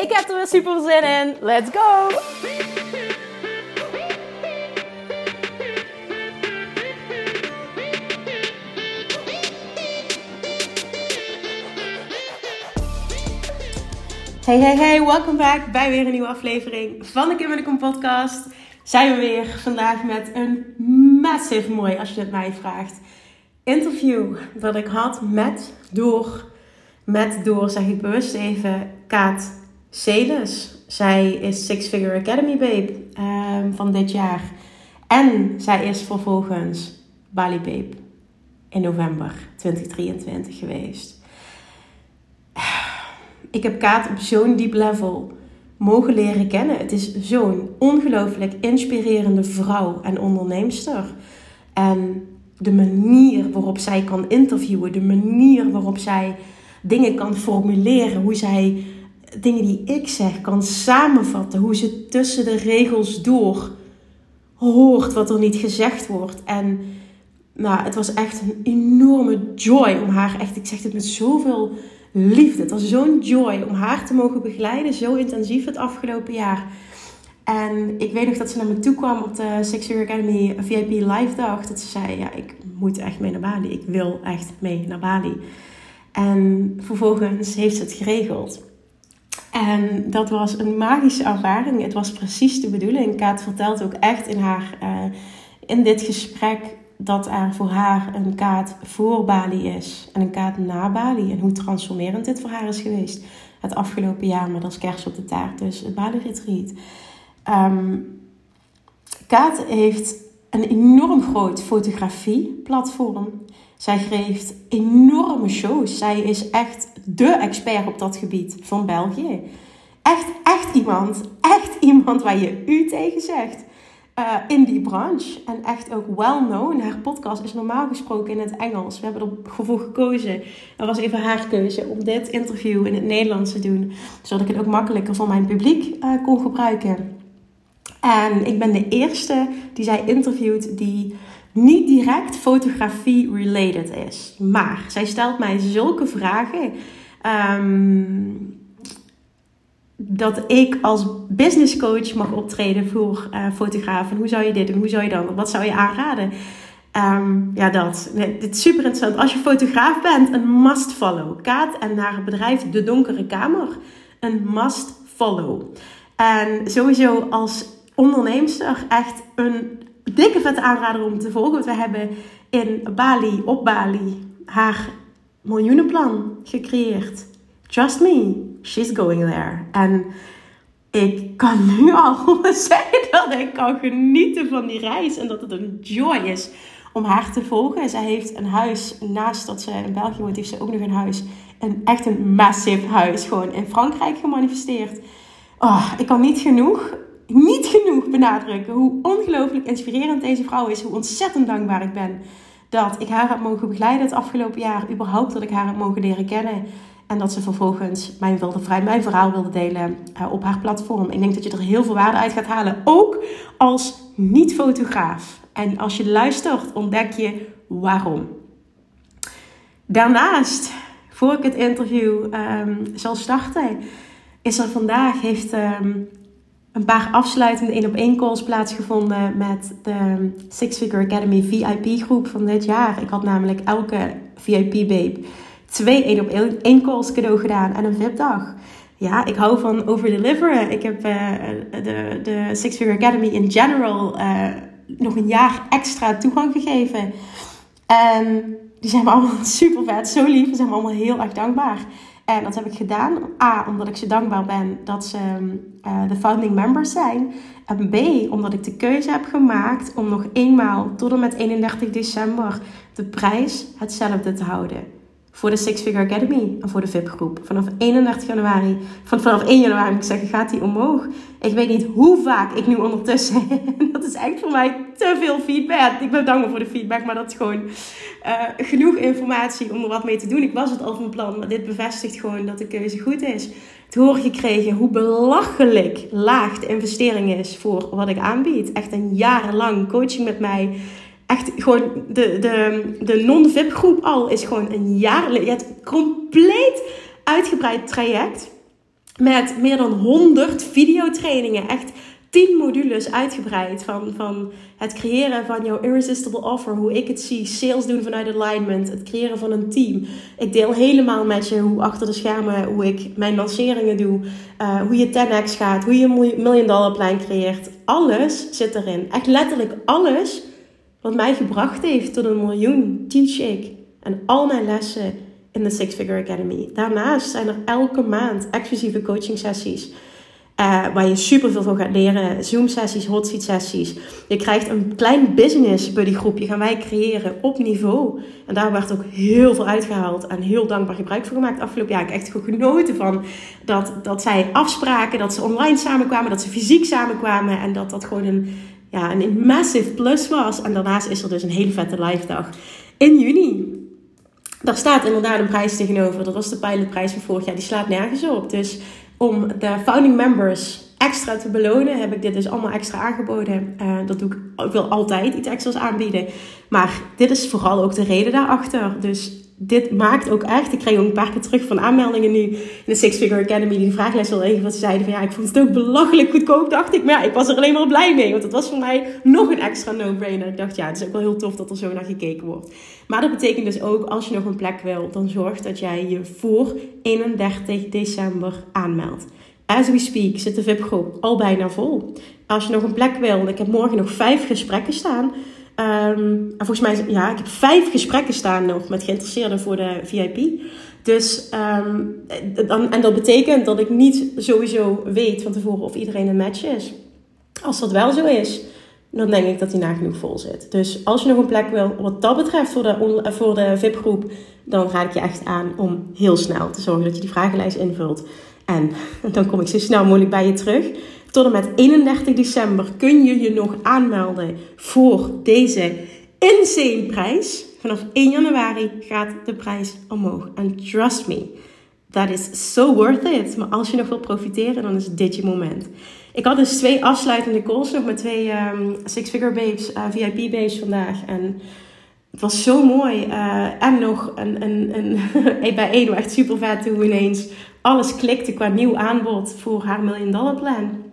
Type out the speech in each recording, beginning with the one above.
Ik heb er weer super zin in. Let's go! Hey, hey, hey, welkom back bij weer een nieuwe aflevering van de Kim de Kom podcast. Zijn we weer vandaag met een massive mooi, als je het mij vraagt, interview dat ik had met, door, met, door, zeg ik bewust even, Kaat Celis. Zij is Six Figure Academy Babe um, van dit jaar. En zij is vervolgens Bali Babe in november 2023 geweest. Ik heb Kaat op zo'n diep level mogen leren kennen. Het is zo'n ongelooflijk inspirerende vrouw en onderneemster. En de manier waarop zij kan interviewen, de manier waarop zij dingen kan formuleren, hoe zij dingen die ik zeg kan samenvatten, hoe ze tussen de regels door hoort wat er niet gezegd wordt. En nou, het was echt een enorme joy om haar echt, ik zeg het met zoveel liefde. Het was zo'n joy om haar te mogen begeleiden, zo intensief het afgelopen jaar. En ik weet nog dat ze naar me toe kwam op de Six Year Academy VIP Live dag. Dat ze zei, ja, ik moet echt mee naar Bali. Ik wil echt mee naar Bali. En vervolgens heeft ze het geregeld. En dat was een magische ervaring. Het was precies de bedoeling. Kaat vertelt ook echt in, haar, uh, in dit gesprek dat er voor haar een kaart voor Bali is en een kaart na Bali. En hoe transformerend dit voor haar is geweest het afgelopen jaar met als kerst op de taart. Dus het Bali Retreat. Um, Kaat heeft een enorm groot fotografieplatform. Zij geeft enorme shows. Zij is echt de expert op dat gebied van België. Echt, echt iemand. Echt iemand waar je u tegen zegt. Uh, in die branche. En echt ook well known. Haar podcast is normaal gesproken in het Engels. We hebben ervoor gekozen. Dat was even haar keuze om dit interview in het Nederlands te doen. Zodat ik het ook makkelijker voor mijn publiek uh, kon gebruiken. En ik ben de eerste die zij interviewt die niet direct fotografie-related is. Maar zij stelt mij zulke vragen. Um, dat ik als business coach mag optreden voor uh, fotografen. Hoe zou je dit doen? Hoe zou je dan? Wat zou je aanraden? Um, ja, dat. dit is super interessant. Als je fotograaf bent, een must follow. Kaat en haar bedrijf De Donkere Kamer. Een must follow. En sowieso als onderneemster echt een dikke vette aanrader om te volgen. Want we hebben in Bali, op Bali, haar miljoenenplan gecreëerd. Trust me, she's going there. En ik kan nu al zeggen dat ik kan genieten van die reis. En dat het een joy is om haar te volgen. Zij heeft een huis, naast dat ze in België woont, heeft ze ook nog een huis. Een echt een massive huis, gewoon in Frankrijk gemanifesteerd. Oh, ik kan niet genoeg niet genoeg benadrukken hoe ongelooflijk inspirerend deze vrouw is. Hoe ontzettend dankbaar ik ben dat ik haar heb mogen begeleiden het afgelopen jaar. Überhaupt dat ik haar heb mogen leren kennen. En dat ze vervolgens mijn, wilde, vrij, mijn verhaal wilde delen uh, op haar platform. Ik denk dat je er heel veel waarde uit gaat halen. Ook als niet-fotograaf. En als je luistert, ontdek je waarom. Daarnaast, voor ik het interview um, zal starten, is er vandaag, heeft um, een paar afsluitende één op één calls plaatsgevonden met de Six Figure Academy VIP groep van dit jaar. Ik had namelijk elke VIP babe twee één op één calls cadeau gedaan en een VIP dag. Ja, ik hou van overdeliveren. Ik heb uh, de, de Six Figure Academy in general uh, nog een jaar extra toegang gegeven. En die zijn me allemaal super vet, zo lief. Ze zijn me allemaal heel erg dankbaar. En dat heb ik gedaan. A, omdat ik ze dankbaar ben dat ze uh, de founding members zijn. En B, omdat ik de keuze heb gemaakt om nog eenmaal tot en met 31 december de prijs hetzelfde te houden. Voor de Six Figure Academy en voor de VIP-groep. Vanaf 31 januari, van, vanaf 1 januari moet ik zeggen, gaat die omhoog. Ik weet niet hoe vaak ik nu ondertussen, dat is echt voor mij te veel feedback. Ik ben dankbaar voor de feedback, maar dat is gewoon uh, genoeg informatie om er wat mee te doen. Ik was het al van plan, maar dit bevestigt gewoon dat de keuze goed is. Het horen gekregen hoe belachelijk laag de investering is voor wat ik aanbied. Echt een jarenlang coaching met mij echt gewoon de, de, de non-VIP groep al is gewoon een jaar. Je hebt compleet uitgebreid traject met meer dan 100 videotrainingen. Echt 10 modules uitgebreid van, van het creëren van jouw irresistible offer, hoe ik het zie, sales doen vanuit alignment, het creëren van een team. Ik deel helemaal met je hoe achter de schermen, hoe ik mijn lanceringen doe, uh, hoe je 10x gaat, hoe je een million dollar plan creëert. Alles zit erin. Echt letterlijk alles wat mij gebracht heeft tot een miljoen, teach ik. En al mijn lessen in de Six Figure Academy. Daarnaast zijn er elke maand exclusieve coaching sessies. Uh, waar je super veel van gaat leren. Zoom sessies, hot seat sessies. Je krijgt een klein business buddy groepje gaan wij creëren op niveau. En daar werd ook heel veel uitgehaald en heel dankbaar gebruik van gemaakt. Afgelopen jaar heb ik echt genoten van dat, dat zij afspraken, dat ze online samenkwamen, dat ze fysiek samenkwamen. En dat dat gewoon een ja, een massive plus was. En daarnaast is er dus een hele vette live dag in juni. Daar staat inderdaad een prijs tegenover. Dat was de pilotprijs van vorig jaar. Die slaat nergens op. Dus om de founding members extra te belonen, heb ik dit dus allemaal extra aangeboden. Uh, dat doe ik, ik wil altijd iets extra's aanbieden. Maar dit is vooral ook de reden daarachter. Dus dit maakt ook echt. Ik kreeg ook een paar keer terug van aanmeldingen nu in de Six Figure Academy. Die de vraaglijst wel even wat ze zeiden van ja, ik vond het ook belachelijk goedkoop. Dacht ik, maar ja, ik was er alleen maar blij mee. Want het was voor mij nog een extra no-brainer. Ik dacht ja, het is ook wel heel tof dat er zo naar gekeken wordt. Maar dat betekent dus ook als je nog een plek wil, dan zorg dat jij je voor 31 december aanmeldt. As we speak zit de VIP-groep al bijna vol. Als je nog een plek wil, ik heb morgen nog vijf gesprekken staan. Um, volgens mij, ja, ik heb vijf gesprekken staan nog met geïnteresseerden voor de VIP. Dus, um, dan, en dat betekent dat ik niet sowieso weet van tevoren of iedereen een match is. Als dat wel zo is, dan denk ik dat die nagenoeg vol zit. Dus als je nog een plek wil, wat dat betreft voor de, voor de VIP-groep, dan raad ik je echt aan om heel snel te zorgen dat je die vragenlijst invult. En dan kom ik zo snel mogelijk bij je terug. Tot en met 31 december kun je je nog aanmelden voor deze insane prijs. Vanaf 1 januari gaat de prijs omhoog. En trust me, that is so worth it. Maar als je nog wil profiteren, dan is dit je moment. Ik had dus twee afsluitende calls nog met twee um, Six Figure Babes, eh, VIP Babes vandaag. En het was zo mooi. Uh, en nog een, een, een, bij één echt super vet hoe ineens alles klikte qua nieuw aanbod voor haar million dollar plan.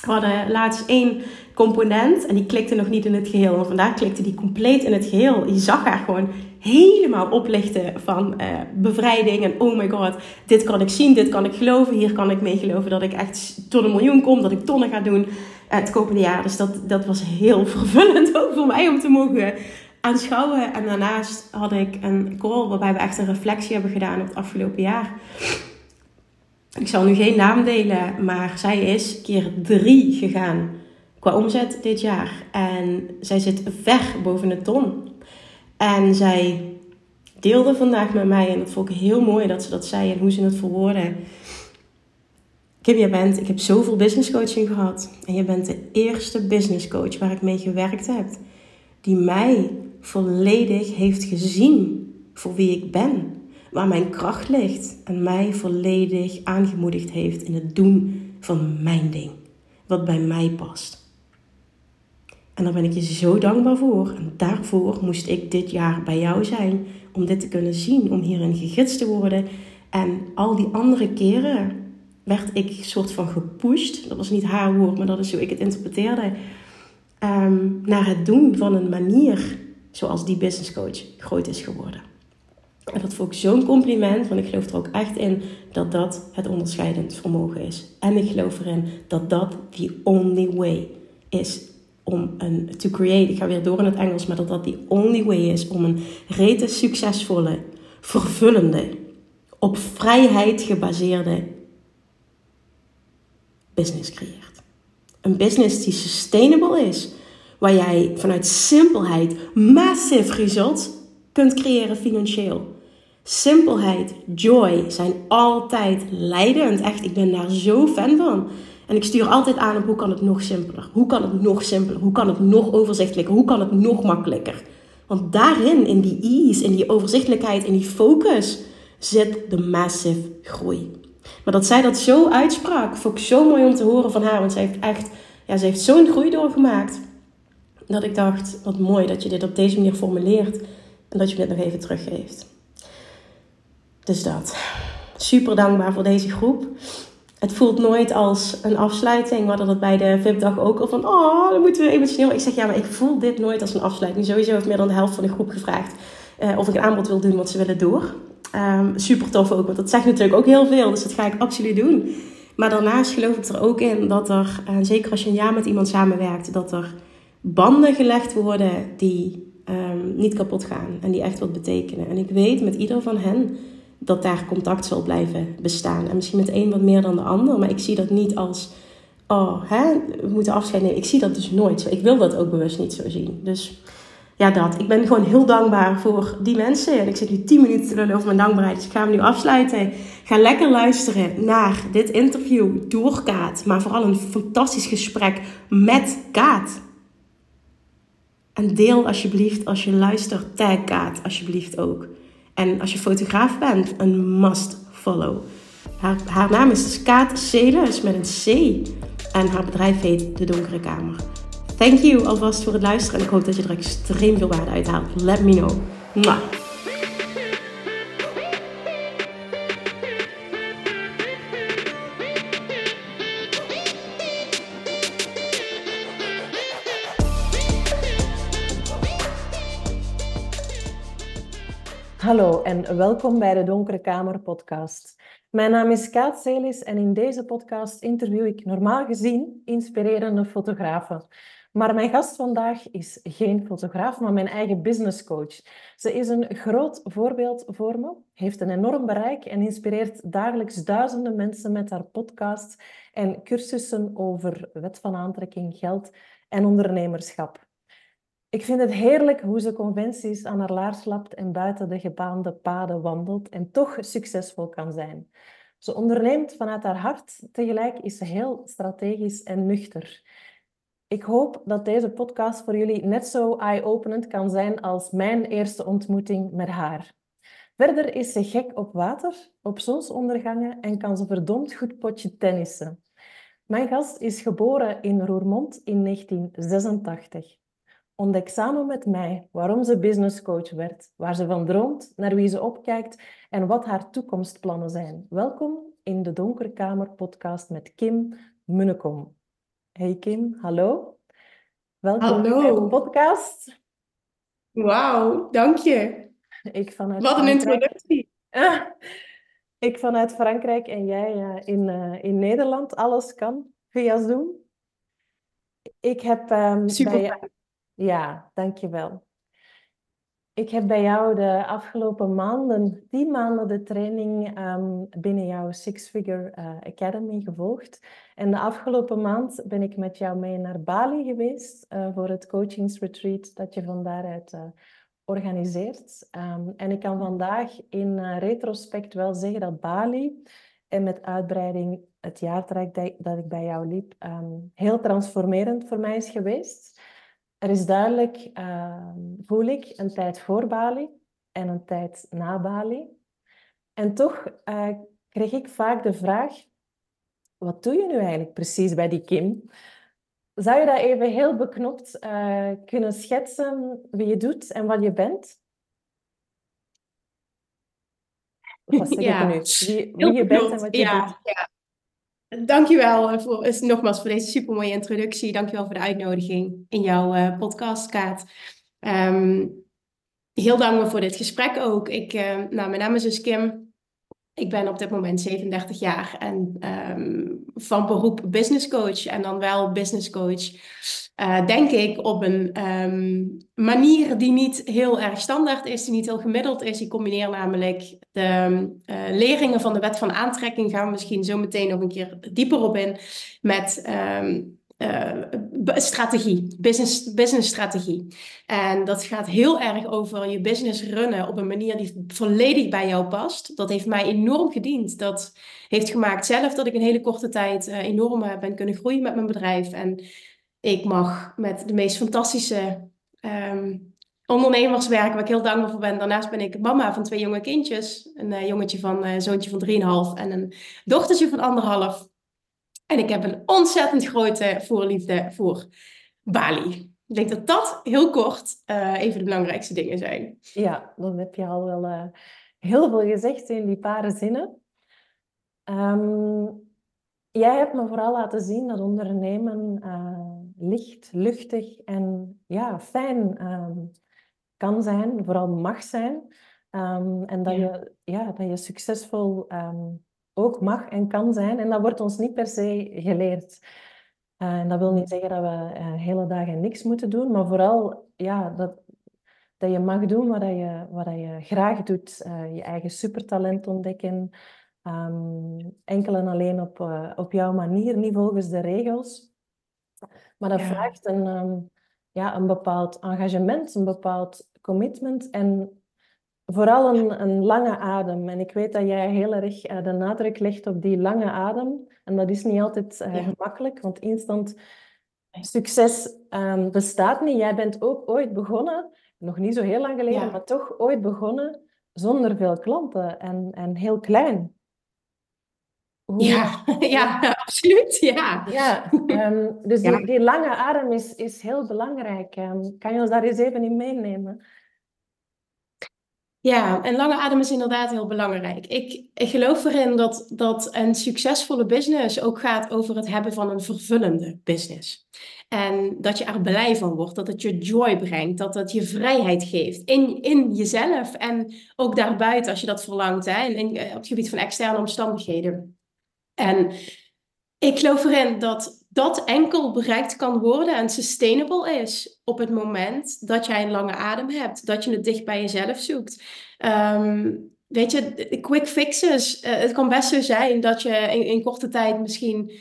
We hadden laatst één component en die klikte nog niet in het geheel. En vandaag klikte die compleet in het geheel. Je zag haar gewoon helemaal oplichten van uh, bevrijding. En oh my god, dit kan ik zien, dit kan ik geloven. Hier kan ik mee geloven dat ik echt tot een miljoen kom, dat ik tonnen ga doen uh, het komende jaar. Dus dat, dat was heel vervullend ook voor mij om te mogen aanschouwen. En daarnaast had ik een call waarbij we echt een reflectie hebben gedaan op het afgelopen jaar. Ik zal nu geen naam delen, maar zij is keer drie gegaan qua omzet dit jaar. En zij zit ver boven de ton. En zij deelde vandaag met mij, en dat vond ik heel mooi dat ze dat zei en hoe ze het verwoordde. Kim, je bent, ik heb zoveel business coaching gehad. En je bent de eerste business coach waar ik mee gewerkt heb. Die mij volledig heeft gezien voor wie ik ben waar mijn kracht ligt en mij volledig aangemoedigd heeft in het doen van mijn ding, wat bij mij past. En daar ben ik je zo dankbaar voor. En daarvoor moest ik dit jaar bij jou zijn om dit te kunnen zien, om hierin gegidst te worden. En al die andere keren werd ik soort van gepusht. Dat was niet haar woord, maar dat is hoe ik het interpreteerde. Ehm, naar het doen van een manier zoals die business coach groot is geworden. En dat vond ik zo'n compliment, want ik geloof er ook echt in dat dat het onderscheidend vermogen is. En ik geloof erin dat dat the only way is om een to create. Ik ga weer door in het Engels, maar dat dat the only way is om een rete succesvolle, vervullende, op vrijheid gebaseerde business creëert. Een business die sustainable is, waar jij vanuit simpelheid massive results kunt creëren financieel. Simpelheid, joy zijn altijd leidend. Echt, ik ben daar zo fan van. En ik stuur altijd aan op hoe kan het nog simpeler? Hoe kan het nog simpeler? Hoe kan het nog overzichtelijker? Hoe kan het nog makkelijker? Want daarin, in die ease, in die overzichtelijkheid, in die focus, zit de massive groei. Maar dat zij dat zo uitsprak, vond ik zo mooi om te horen van haar. Want ze heeft echt, ja, ze heeft zo'n groei doorgemaakt. Dat ik dacht, wat mooi dat je dit op deze manier formuleert. En dat je dit nog even teruggeeft. Dus dat. Super dankbaar voor deze groep. Het voelt nooit als een afsluiting. We hadden dat bij de VIP-dag ook al van... Oh, dan moeten we emotioneel... Ik zeg, ja, maar ik voel dit nooit als een afsluiting. Sowieso heeft meer dan de helft van de groep gevraagd... Uh, of ik een aanbod wil doen, want ze willen door. Um, super tof ook, want dat zegt natuurlijk ook heel veel. Dus dat ga ik absoluut doen. Maar daarnaast geloof ik er ook in dat er... Uh, zeker als je een jaar met iemand samenwerkt... dat er banden gelegd worden die um, niet kapot gaan. En die echt wat betekenen. En ik weet met ieder van hen dat daar contact zal blijven bestaan. En misschien met een wat meer dan de ander, maar ik zie dat niet als, oh, hè, we moeten afscheid nemen. Ik zie dat dus nooit zo. Ik wil dat ook bewust niet zo zien. Dus ja, dat. Ik ben gewoon heel dankbaar voor die mensen. En ik zit nu 10 minuten te over mijn dankbaarheid, dus ik ga hem nu afsluiten. Ga lekker luisteren naar dit interview door Kaat, maar vooral een fantastisch gesprek met Kaat. En deel alsjeblieft, als je luistert, tag Kaat alsjeblieft ook. En als je fotograaf bent, een must follow. Haar, naam is Kaat Celis met een C. En haar bedrijf heet De Donkere Kamer. Thank you alvast voor het luisteren. En ik hoop dat je er extreem veel waarde uit haalt. Let me know. Mwah. Hallo en welkom bij de Donkere Kamer podcast. Mijn naam is Kaat Celis en in deze podcast interview ik normaal gezien inspirerende fotografen. Maar mijn gast vandaag is geen fotograaf, maar mijn eigen business coach. Ze is een groot voorbeeld voor me, heeft een enorm bereik en inspireert dagelijks duizenden mensen met haar podcast en cursussen over wet van aantrekking, geld en ondernemerschap. Ik vind het heerlijk hoe ze conventies aan haar laars lapt en buiten de gebaande paden wandelt en toch succesvol kan zijn. Ze onderneemt vanuit haar hart, tegelijk is ze heel strategisch en nuchter. Ik hoop dat deze podcast voor jullie net zo eye-openend kan zijn als mijn eerste ontmoeting met haar. Verder is ze gek op water, op zonsondergangen en kan ze verdomd goed potje tennissen. Mijn gast is geboren in Roermond in 1986. Ontdek samen met mij waarom ze businesscoach werd, waar ze van droomt, naar wie ze opkijkt en wat haar toekomstplannen zijn. Welkom in de Donkere Kamer podcast met Kim Munnekom. Hey Kim, hallo. Welkom hallo. bij de podcast. Wauw, dank je. Ik vanuit wat een introductie. ik vanuit Frankrijk en jij uh, in, uh, in Nederland. Alles kan via Zoom. Ik heb um, Super. bij ja, dankjewel. Ik heb bij jou de afgelopen maanden, tien maanden, de training um, binnen jouw Six Figure uh, Academy gevolgd. En de afgelopen maand ben ik met jou mee naar Bali geweest uh, voor het coachingsretreat dat je van daaruit uh, organiseert. Um, en ik kan vandaag in retrospect wel zeggen dat Bali en met uitbreiding het jaartraject dat, dat ik bij jou liep, um, heel transformerend voor mij is geweest. Er is duidelijk, uh, voel ik, een tijd voor Bali en een tijd na Bali. En toch uh, kreeg ik vaak de vraag, wat doe je nu eigenlijk precies bij die Kim? Zou je dat even heel beknopt uh, kunnen schetsen wie je doet en wat je bent? wat zeg ja. nu? Wie, wie je bent en wat je ja, doet? Ja. Dankjewel eh, voor, nogmaals voor deze supermooie introductie. Dankjewel voor de uitnodiging in jouw uh, podcast, Kaat. Um, heel dankbaar voor dit gesprek ook. Ik, uh, nou, mijn naam is dus Kim. Ik ben op dit moment 37 jaar en um, van beroep business coach en dan wel business coach. Uh, denk ik op een um, manier die niet heel erg standaard is, die niet heel gemiddeld is. Ik combineer namelijk de uh, leringen van de wet van aantrekking, gaan we misschien zo meteen nog een keer dieper op in, met um, strategie, business, business strategie. En dat gaat heel erg over je business runnen op een manier die volledig bij jou past. Dat heeft mij enorm gediend. Dat heeft gemaakt zelf dat ik een hele korte tijd enorm ben kunnen groeien met mijn bedrijf. En ik mag met de meest fantastische um, ondernemers werken, waar ik heel dankbaar voor ben. Daarnaast ben ik mama van twee jonge kindjes. Een uh, jongetje van, uh, zoontje van 3,5 en een dochtertje van anderhalf. En ik heb een ontzettend grote voorliefde voor Bali. Ik denk dat dat heel kort uh, even de belangrijkste dingen zijn. Ja, dan heb je al wel heel veel gezegd in die paar zinnen. Um, jij hebt me vooral laten zien dat ondernemen licht, luchtig en ja, fijn um, kan zijn, vooral mag zijn. Um, en dat, Je, ja, dat je succesvol um, ook mag en kan zijn. En dat wordt ons niet per se geleerd. Uh, en dat wil niet zeggen dat we uh, hele dagen niks moeten doen, maar vooral ja, dat, dat je mag doen wat je, wat je graag doet. Uh, je eigen supertalent ontdekken. Um, enkel en alleen op, op jouw manier, niet volgens de regels. Maar dat vraagt een, um, ja, een bepaald engagement, een bepaald commitment en vooral een, een lange adem. En ik weet dat jij heel erg uh, de nadruk legt op die lange adem. En dat is niet altijd uh, gemakkelijk, want instant succes um, bestaat niet. Jij bent ook ooit begonnen, nog niet zo heel lang geleden, ja. maar toch ooit begonnen zonder veel klanten en, en heel klein. Ja, ja, absoluut. Ja, ja um, dus Die, die, lange adem is, is heel belangrijk. Um, kan je ons daar eens even in meenemen? Ja, en lange adem is inderdaad heel belangrijk. Ik, ik geloof erin dat, dat een succesvolle business ook gaat over het hebben van een vervullende business. En dat je er blij van wordt, dat het je joy brengt, dat het je vrijheid geeft in, in jezelf en ook daarbuiten als je dat verlangt, hè, in, in, op het gebied van externe omstandigheden. En ik geloof erin dat dat enkel bereikt kan worden en sustainable is op het moment dat jij een lange adem hebt, dat je het dicht bij jezelf zoekt. Um, weet je, quick fixes. Uh, het kan best zo zijn dat je in, korte tijd misschien.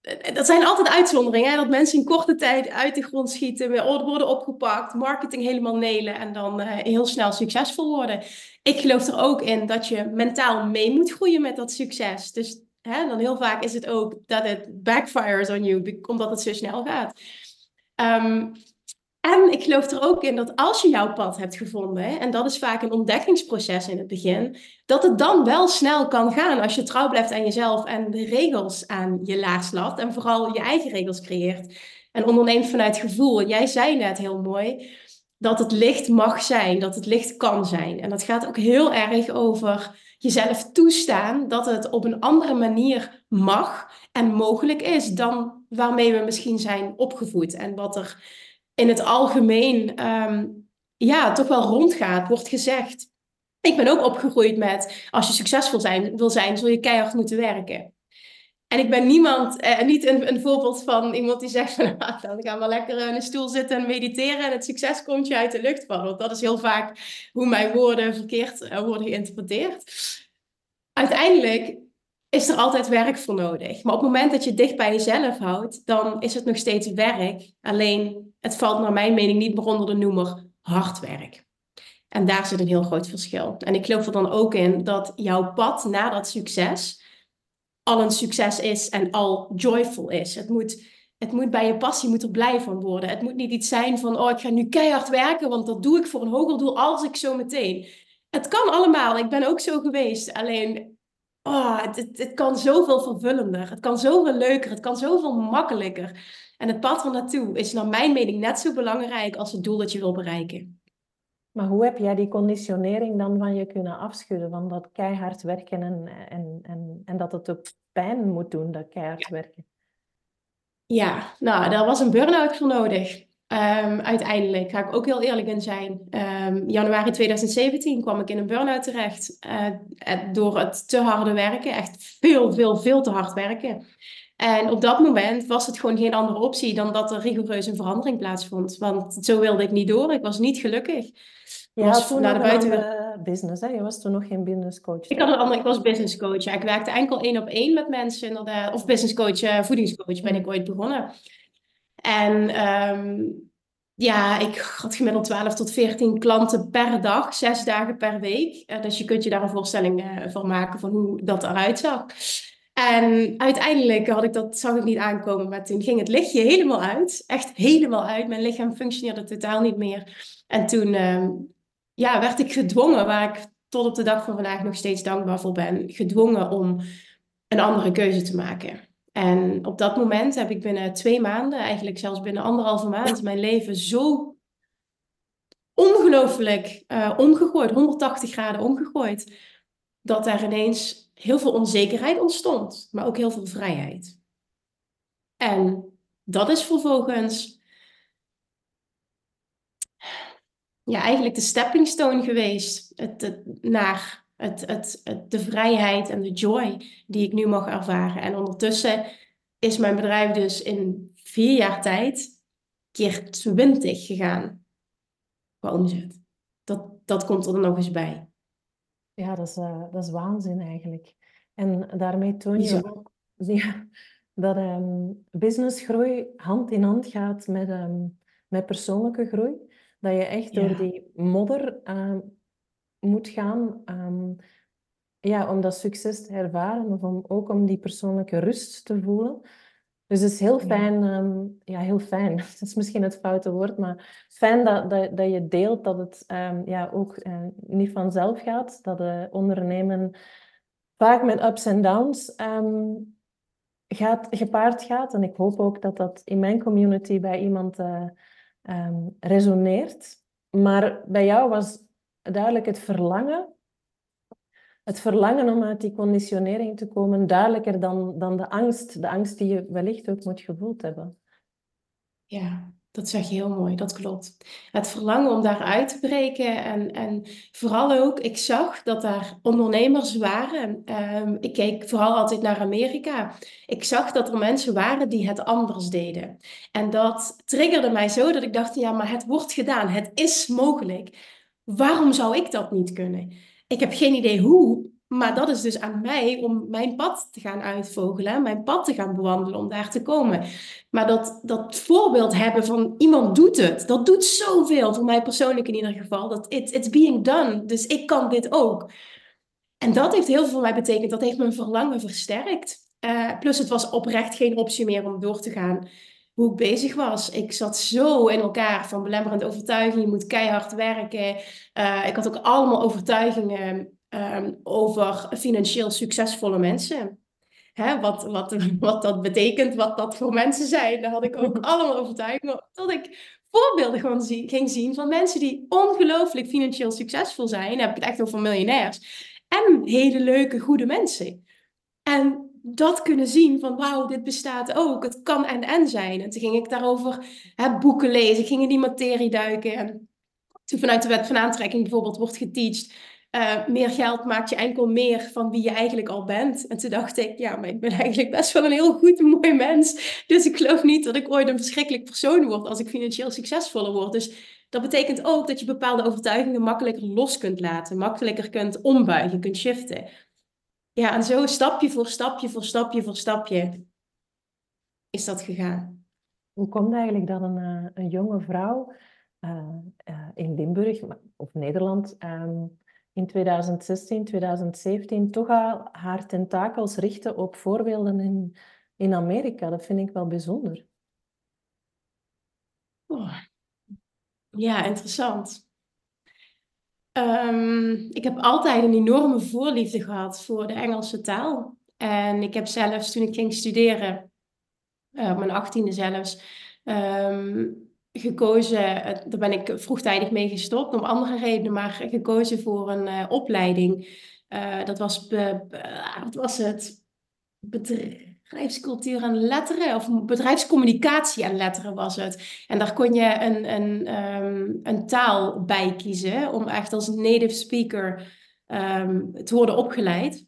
Eh, dat zijn altijd uitzonderingen, hè? dat mensen in korte tijd uit de grond schieten, worden opgepakt, marketing helemaal nelen en dan uh, heel snel succesvol worden. Ik geloof er ook in dat je mentaal mee moet groeien met dat succes. Dus hè, dan heel vaak is het ook dat het backfires on you, omdat het zo snel gaat. Um, en ik geloof er ook in dat als je jouw pad hebt gevonden, en dat is vaak een ontdekkingsproces in het begin, dat het dan wel snel kan gaan als je trouw blijft aan jezelf en de regels aan je laars laat en vooral je eigen regels creëert. En onderneemt vanuit gevoel. Jij zei net heel mooi dat het licht mag zijn, dat het licht kan zijn. En dat gaat ook heel erg over jezelf toestaan dat het op een andere manier mag en mogelijk is dan waarmee we misschien zijn opgevoed. En wat er in het algemeen um, ja, toch wel rondgaat, wordt gezegd. Ik ben ook opgegroeid met als je succesvol zijn, wil zijn, zul je keihard moeten werken. En ik ben niemand, eh, niet een, een, voorbeeld van iemand die zegt van ah, dan gaan we lekker in een stoel zitten en mediteren en het succes komt je uit de lucht vallen. Dat is heel vaak hoe mijn woorden verkeerd uh, worden geïnterpreteerd. Uiteindelijk is er altijd werk voor nodig. Maar op het moment dat je dicht bij jezelf houdt, dan is het nog steeds werk. Alleen het valt naar mijn mening niet meer onder de noemer hard werk. En daar zit een heel groot verschil. En ik geloof er dan ook in dat jouw pad naar dat succes al een succes is en al joyful is. Het moet, het moet bij je passie moet er blij van worden. Het moet niet iets zijn van, oh, ik ga nu keihard werken, want dat doe ik voor een hoger doel als ik zo meteen. Het kan allemaal. Ik ben ook zo geweest. Alleen, oh, het, het, kan zoveel vervullender. Het kan zoveel leuker. Het kan zoveel makkelijker. En het pad er naartoe is naar mijn mening net zo belangrijk als het doel dat je wil bereiken. Maar hoe heb jij die conditionering dan van je kunnen afschudden? Van dat keihard werken en, en, en, en dat het ook pijn moet doen, dat keihard werken? Ja, nou, daar was een burn-out voor nodig. Um, uiteindelijk ga ik ook heel eerlijk in zijn. Um, januari 2017 kwam ik in een burn-out terecht. Uh, door het te harde werken. Echt veel, veel, veel te hard werken. En op dat moment was het gewoon geen andere optie dan dat er rigoureus een verandering plaatsvond. Want zo wilde ik niet door. Ik was niet gelukkig. Je was toen naar de buiten... business, hè? Je was toen nog geen business coach. Ik, had een andere, ik was business coach. Ja. Ik werkte enkel één op één met mensen, inderdaad. Of business coach, uh, voedingscoach ben ik ooit begonnen. En ehm, ja, ik had gemiddeld 12 tot 14 klanten per dag, zes dagen per week. Uh, dus je kunt je daar een voorstelling uh, van maken van hoe dat eruit zag. En uiteindelijk had ik dat, zag ik niet aankomen, maar toen ging het lichtje helemaal uit. Echt helemaal uit. Mijn lichaam functioneerde totaal niet meer. En toen uh, ja, werd ik gedwongen, waar ik tot op de dag van vandaag nog steeds dankbaar voor ben, gedwongen om een andere keuze te maken. En op dat moment heb ik binnen twee maanden, eigenlijk zelfs binnen anderhalve maand, mijn leven zo ongelooflijk uh, omgegooid, 180 graden omgegooid, dat er ineens heel veel onzekerheid ontstond, maar ook heel veel vrijheid. En dat is vervolgens ja, eigenlijk de stepping stone geweest het, het, naar het, het, het, de vrijheid en de joy die ik nu mag ervaren. En ondertussen is mijn bedrijf dus in vier jaar tijd keer twintig gegaan qua omzet. Dat, dat komt er nog eens bij. Ja, dat is, uh, dat is waanzin eigenlijk. En daarmee toon je ook ja, dat um, businessgroei hand in hand gaat met, um, met persoonlijke groei. Dat je echt door die modder uh, moet gaan um, ja, om dat succes te ervaren, of om, ook om die persoonlijke rust te voelen. Dus het is heel fijn, ja, um, ja heel fijn, dat is misschien het foute woord, maar fijn dat, dat, dat je deelt dat het ja, ook uh, niet vanzelf gaat, dat de ondernemen vaak met ups en downs gaat, gepaard gaat. En ik hoop ook dat dat in mijn community bij iemand uh, um, resoneert. Maar bij jou was duidelijk het verlangen, het verlangen om uit die conditionering te komen, duidelijker dan, dan de angst, de angst die je wellicht ook moet gevoeld hebben. Ja, dat zeg je heel mooi, dat klopt. Het verlangen om daar uit te breken en, en vooral ook, ik zag dat daar ondernemers waren. Um, ik keek vooral altijd naar Amerika. Ik zag dat er mensen waren die het anders deden. En dat triggerde mij zo dat ik dacht, ja, maar het wordt gedaan, het is mogelijk. Waarom zou ik dat niet kunnen? Ik heb geen idee hoe, maar dat is dus aan mij om mijn pad te gaan uitvogelen, mijn pad te gaan bewandelen om daar te komen. Maar dat, dat voorbeeld hebben van iemand doet het, dat doet zoveel, voor mij persoonlijk in ieder geval. Dat it, it's being done, dus ik kan dit ook. En dat heeft heel veel voor mij betekend, dat heeft mijn verlangen versterkt. Uh, plus het was oprecht geen optie meer om door te gaan hoe ik bezig was. Ik zat zo in elkaar van belemmerende overtuigingen. Je moet keihard werken. Uh, ik had ook allemaal overtuigingen um, over financieel succesvolle mensen. Hè, wat, wat, wat dat betekent, wat dat voor mensen zijn. Daar had ik ook allemaal overtuigingen. Tot ik voorbeelden gewoon zie, ging zien van mensen die ongelooflijk financieel succesvol zijn. Dan heb ik het echt over miljonairs. En hele leuke, goede mensen. En dat kunnen zien van wauw, dit bestaat ook. Het kan en en zijn. En toen ging ik daarover hè, boeken lezen. Ik ging in die materie duiken. En toen vanuit de wet van aantrekking bijvoorbeeld wordt geteacht uh, meer geld maakt je enkel meer van wie je eigenlijk al bent. En toen dacht ik, ja, maar ik ben eigenlijk best wel een heel goed mooi mens. Dus ik geloof niet dat ik ooit een verschrikkelijk persoon word als ik financieel succesvoller word. Dus dat betekent ook dat je bepaalde overtuigingen makkelijker los kunt laten, makkelijker kunt ombuigen, kunt shiften. Ja, en zo stapje voor stapje voor stapje voor stapje is dat gegaan. Hoe komt eigenlijk dat een, eh, een jonge vrouw uh, in Limburg of Nederland um, in 2016, 2017 toch haar tentakels richten op voorbeelden in, in Amerika. Dat vind ik wel bijzonder. Ja, interessant. Um, ik heb altijd een enorme voorliefde gehad voor de Engelse taal. En ik heb zelfs toen ik ging studeren, uh, op mijn achttiende zelfs, um, gekozen, eh, daar ben ik vroegtijdig mee gestopt, om andere redenen, maar gekozen voor een uh, opleiding. Uh, dat was, wat was het? Bedrijfscultuur en letteren, of bedrijfscommunicatie en letteren was het. En daar kon je een, een, um, een taal bij kiezen, om echt als native speaker um, te worden opgeleid.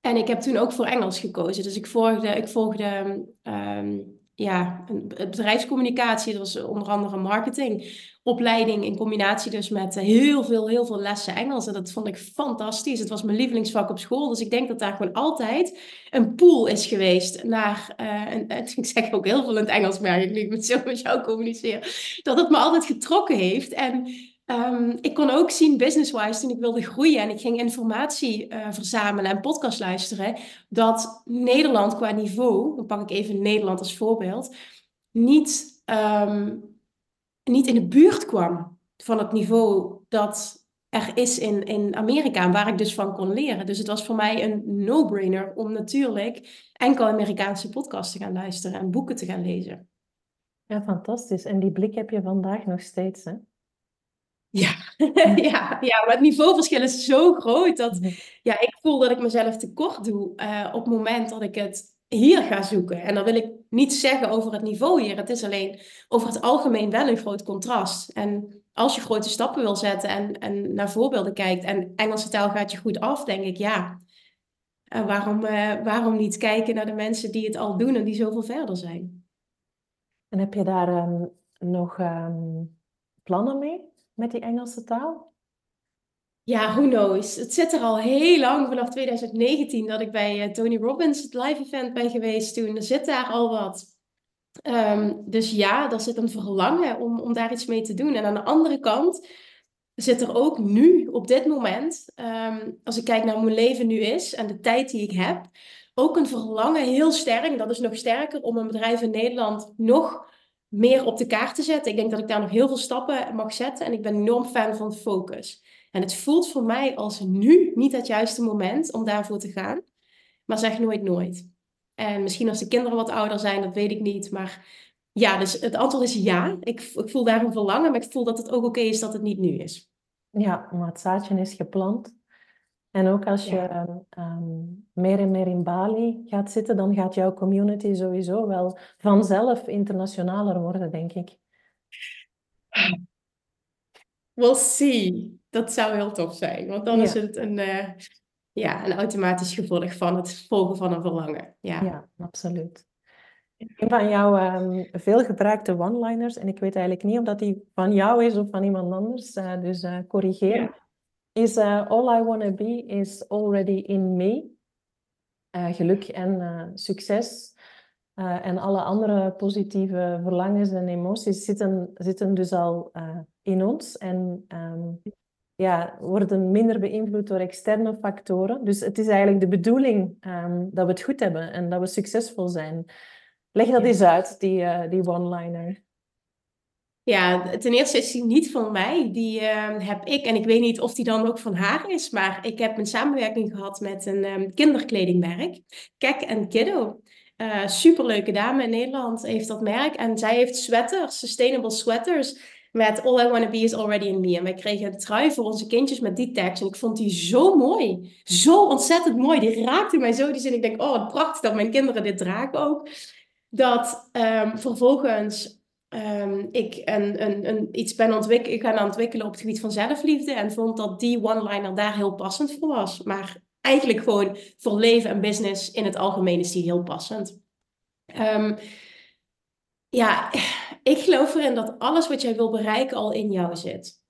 En ik heb toen ook voor Engels gekozen. Dus ik volgde, ik volgde um, ja, bedrijfscommunicatie. Dat was onder andere marketingopleiding in combinatie dus met heel veel, heel veel lessen Engels. En dat vond ik fantastisch. Het was mijn lievelingsvak op school. Dus ik denk dat daar gewoon altijd een pool is geweest naar, uh, en, ik zeg ook heel veel in het Engels, merk ik nu ik met zo met jou communiceer, dat het me altijd getrokken heeft. En Um, ik kon ook zien, business-wise, toen ik wilde groeien en ik ging informatie uh, verzamelen en podcast luisteren, dat Nederland qua niveau, dan pak ik even Nederland als voorbeeld, niet, um, niet in de buurt kwam van het niveau dat er is in, in Amerika, waar ik dus van kon leren. Dus het was voor mij een no-brainer om natuurlijk enkel Amerikaanse podcasts te gaan luisteren en boeken te gaan lezen. Ja, fantastisch. En die blik heb je vandaag nog steeds, hè? Ja. ja, ja, maar het niveauverschil is zo groot dat mhm. ja, ik voel dat ik mezelf tekort doe uh, op het moment dat ik het hier ga zoeken. En dan wil ik niet zeggen over het niveau hier. Het is alleen over het algemeen wel een groot contrast. En als je grote stappen wil zetten en, en naar voorbeelden kijkt en Engelse taal gaat je goed af, denk ik ja. Uh, waarom, uh, waarom niet kijken naar de mensen die het al doen en die zoveel verder zijn? En heb je daar um, nog um, plannen mee? Met die Engelse taal? Ja, who knows. Het zit er al heel lang, vanaf 2019, dat ik bij uh, Tony Robbins, het live event, ben geweest toen. Er zit daar al wat. Um, dus ja, er zit een verlangen om, om daar iets mee te doen. En aan de andere kant zit er ook nu, op dit moment, um, als ik kijk naar hoe mijn leven nu is en de tijd die ik heb, ook een verlangen heel sterk, dat is nog sterker, om een bedrijf in Nederland nog meer op de kaart te zetten. Ik denk dat ik daar nog heel veel stappen mag zetten en ik ben enorm fan van focus. En het voelt voor mij als nu niet het juiste moment om daarvoor te gaan. Maar zeg nooit nooit. En misschien als de kinderen wat ouder zijn, dat weet ik niet. Maar ja, dus het antwoord is ja. Ik, ik voel daar een verlangen, maar ik voel dat het ook oké is dat het niet nu is. Ja, maar het zaadje is geplant. En ook als je ehm, ehm, meer en meer in Bali gaat zitten, dan gaat jouw community sowieso wel vanzelf internationaler worden, denk ik. We'll see. Dat zou heel tof zijn, want dan is het een, uh, ja, een automatisch gevolg van het volgen van een verlangen. Ja, ja absoluut. Een van jouw um, veelgebruikte one-liners, en ik weet eigenlijk niet of dat die van jou is of van iemand anders, uh, dus uh, corrigeer is uh, All I Wanna Be is Already in Me. Uh, geluk en uh, succes en alle andere positieve verlangens en emoties zitten, zitten dus al in ons en um, ja, worden minder beïnvloed door externe factoren. Dus het is eigenlijk de bedoeling um, dat we het goed hebben en dat we succesvol zijn. Leg dat eens uit, die, die one-liner. Ja, ten eerste is die niet van mij. Die uh, heb ik. En ik weet niet of die dan ook van haar is. Maar ik heb een samenwerking gehad met een um, kinderkledingmerk. Kek Kiddo. Uh, superleuke dame in Nederland heeft dat merk. En zij heeft sweaters, sustainable sweaters. Met All I Wanna Be is Already in Me. En wij kregen een trui voor onze kindjes met die tekst. En ik vond die zo mooi. Zo ontzettend mooi. Die raakte mij zo. Die zin. Ik denk, oh wat prachtig dat mijn kinderen dit dragen ook. Dat um, vervolgens um, ik een, een, een, iets ben ontwikkelen, gaan ontwikkelen op het gebied van zelfliefde. En vond dat die one-liner daar heel passend voor was. Maar eigenlijk gewoon voor leven en business in het algemeen is die heel passend. Um, ja, ik geloof erin dat alles wat jij wil bereiken al in jou zit.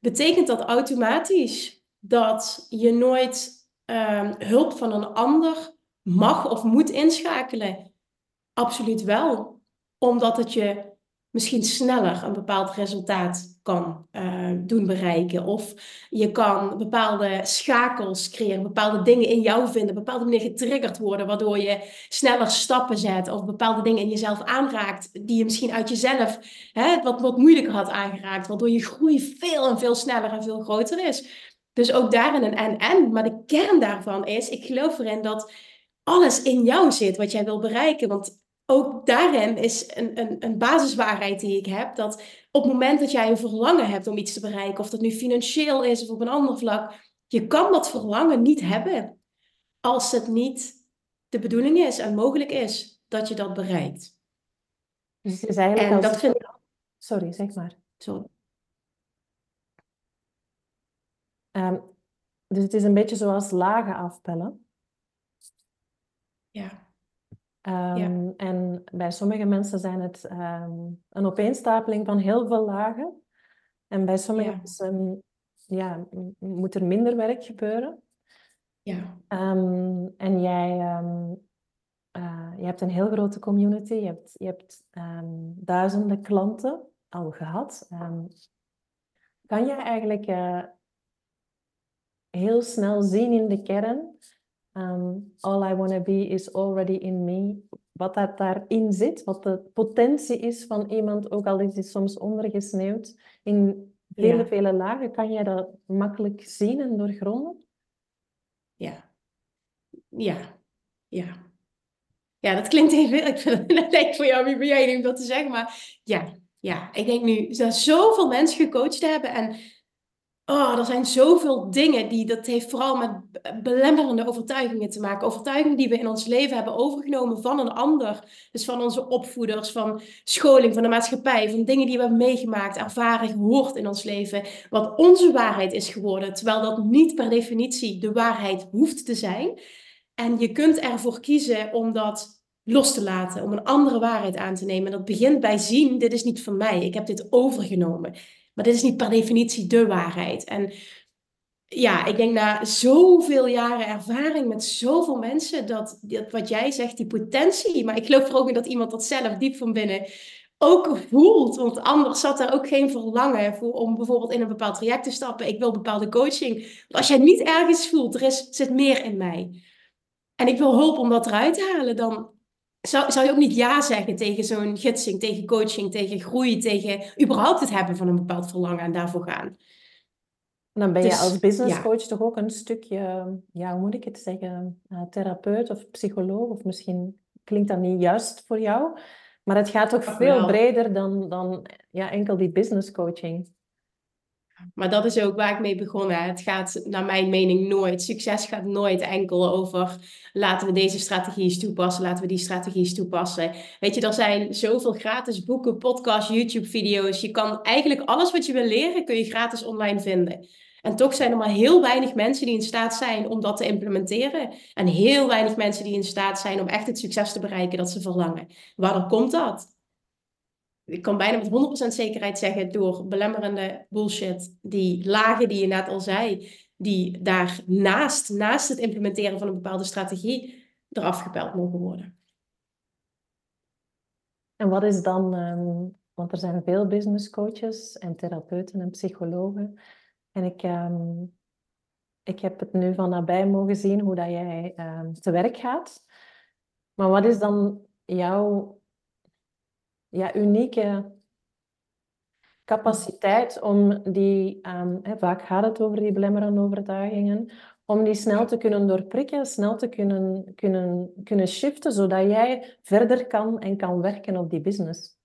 Betekent dat automatisch dat je nooit um, hulp van een ander mag of moet inschakelen? Absoluut wel omdat het je misschien sneller een bepaald resultaat kan uh, doen bereiken. Of je kan bepaalde schakels creëren, bepaalde dingen in jou vinden, bepaalde dingen getriggerd worden, waardoor je sneller stappen zet of bepaalde dingen in jezelf aanraakt die je misschien uit jezelf hè, wat, wat moeilijker had aangeraakt, waardoor je groei veel en veel sneller en veel groter is. Dus ook daarin een en-en. Maar de kern daarvan is, ik geloof erin dat alles in jou zit wat jij wil bereiken. Want ook daarin is een, een, een basiswaarheid die ik heb. Dat op het moment dat jij een verlangen hebt om iets te bereiken, of dat nu financieel is of op een ander vlak, je kan dat verlangen niet hebben als het niet de bedoeling is en mogelijk is dat je dat bereikt. Dus het is eigenlijk en dat vind ik... Sorry, zeg maar. Sorry. Um, dus het is een beetje zoals lagen afpellen. Ja. Ehm, en bij sommige mensen zijn het ehm, een opeenstapeling van heel veel lagen. En bij sommige mensen ja, moet er minder werk gebeuren. Ja. Ehm, en jij uh, je hebt een heel grote community. Je hebt, je hebt duizenden klanten al gehad. kan je eigenlijk uh, heel snel zien in de kern Um, all I want to be is already in me. Wat dat daarin zit, wat de potentie is van iemand, ook al is die soms ondergesneeuwd, in vele, vele lagen, kan jij dat makkelijk zien en doorgronden? Ja. Ja. Ja. Ja, dat klinkt even... Ik vind het lijkt voor jou, wie ben jij om dat te zeggen? Maar ja, ja. Ik denk nu dat zoveel mensen gecoacht hebben en Oh, er zijn zoveel dingen die, dat heeft vooral met belemmerende overtuigingen te maken. Overtuigingen die we in ons leven hebben overgenomen van een ander. Dus van onze opvoeders, van scholing, van de maatschappij, van dingen die we hebben meegemaakt, ervaren, gehoord in ons leven. Wat onze waarheid is geworden, terwijl dat niet per definitie de waarheid hoeft te zijn. En je kunt ervoor kiezen om dat los te laten, om een andere waarheid aan te nemen. En dat begint bij zien, dit is niet van mij, ik heb dit overgenomen. Maar dit is niet per definitie de waarheid. En ja, ik denk na zoveel jaren ervaring met zoveel mensen, dat, dat wat jij zegt, die potentie, maar ik geloof er ook in dat iemand dat zelf diep van binnen ook voelt. Want anders zat er ook geen verlangen voor om bijvoorbeeld in een bepaald traject te stappen. Ik wil bepaalde coaching. Als jij niet ergens voelt, er is, zit meer in mij. En ik wil hulp om dat eruit te halen, dan zou, zou je ook niet ja zeggen tegen zo'n gidsing, tegen coaching, tegen groei, tegen überhaupt het hebben van een bepaald verlangen en daarvoor gaan? dan ben je dus, als business coach toch ook een stukje, ja, hoe moet ik het zeggen, uh, therapeut of psycholoog, of misschien klinkt dat niet juist voor jou, maar het gaat toch veel breder dan, dan ja, enkel die business coaching. Maar dat is ook waar ik mee begonnen. Het gaat naar mijn mening nooit. Succes gaat nooit enkel over laten we deze strategieën toepassen, laten we die strategieën toepassen. Weet je, er zijn zoveel gratis boeken, podcasts, YouTube-video's. Je kan eigenlijk alles wat je wil leren, kun je gratis online vinden. En toch zijn er maar heel weinig mensen die in staat zijn om dat te implementeren. En heel weinig mensen die in staat zijn om echt het succes te bereiken dat ze verlangen. Waarom komt dat? Ik kan bijna met 100% zekerheid zeggen, door belemmerende bullshit, die lagen die je net al zei, die daarnaast, naast het implementeren van een bepaalde strategie, eraf gepeld mogen worden. En wat is dan, ehm, want er zijn veel business coaches en therapeuten en psychologen. En ik, ehm, ik heb het nu van nabij mogen zien hoe dat jij um, te werk gaat. Maar wat is dan jouw ja, unieke capaciteit om die, um, hè, vaak gaat het over die belemmerende overtuigingen, om die snel te kunnen doorprikken, snel te kunnen, kunnen, kunnen shiften, zodat jij verder kan en kan werken op die business.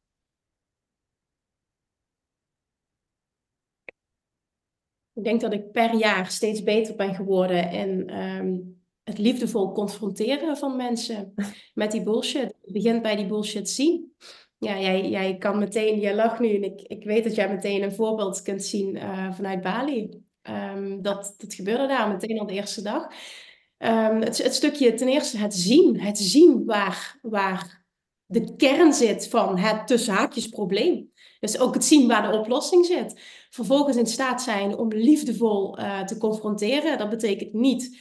Ik denk dat ik per jaar steeds beter ben geworden in um, het liefdevol confronteren van mensen met die bullshit. Het begint bij die bullshit zien ja, jij, jij kan meteen, jij lacht nu en ik, ik weet dat jij meteen een voorbeeld kunt zien uh, vanuit Bali. Um, dat, dat gebeurde daar meteen al de eerste dag. Um, het, het stukje ten eerste het zien, het zien waar, waar de kern zit van het tussen haakjes probleem. Dus ook het zien waar de oplossing zit. Vervolgens in staat zijn om liefdevol uh, te confronteren. Dat betekent niet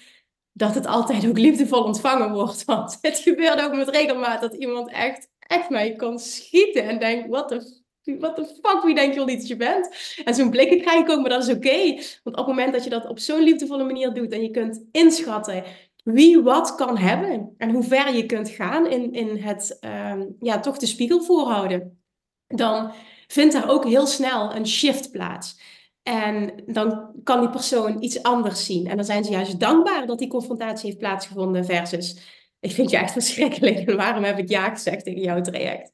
dat het altijd ook liefdevol ontvangen wordt. Want het gebeurt ook met regelmaat dat iemand echt echt mij kan schieten en denk, wat de what the fuck, wie denk je wel niet dat je bent? En zo'n blikken krijg ik ook, maar dat is oké. Want op het moment dat je dat op zo'n liefdevolle manier doet en je kunt inschatten wie wat kan hebben en hoe ver je kunt gaan in, in het ehm, ja, toch de spiegel voorhouden, dan vindt er ook heel snel een shift plaats. En dan kan die persoon iets anders zien. En dan zijn ze juist dankbaar dat die confrontatie heeft plaatsgevonden versus ik vind je echt verschrikkelijk. En waarom heb ik ja gezegd tegen jouw traject?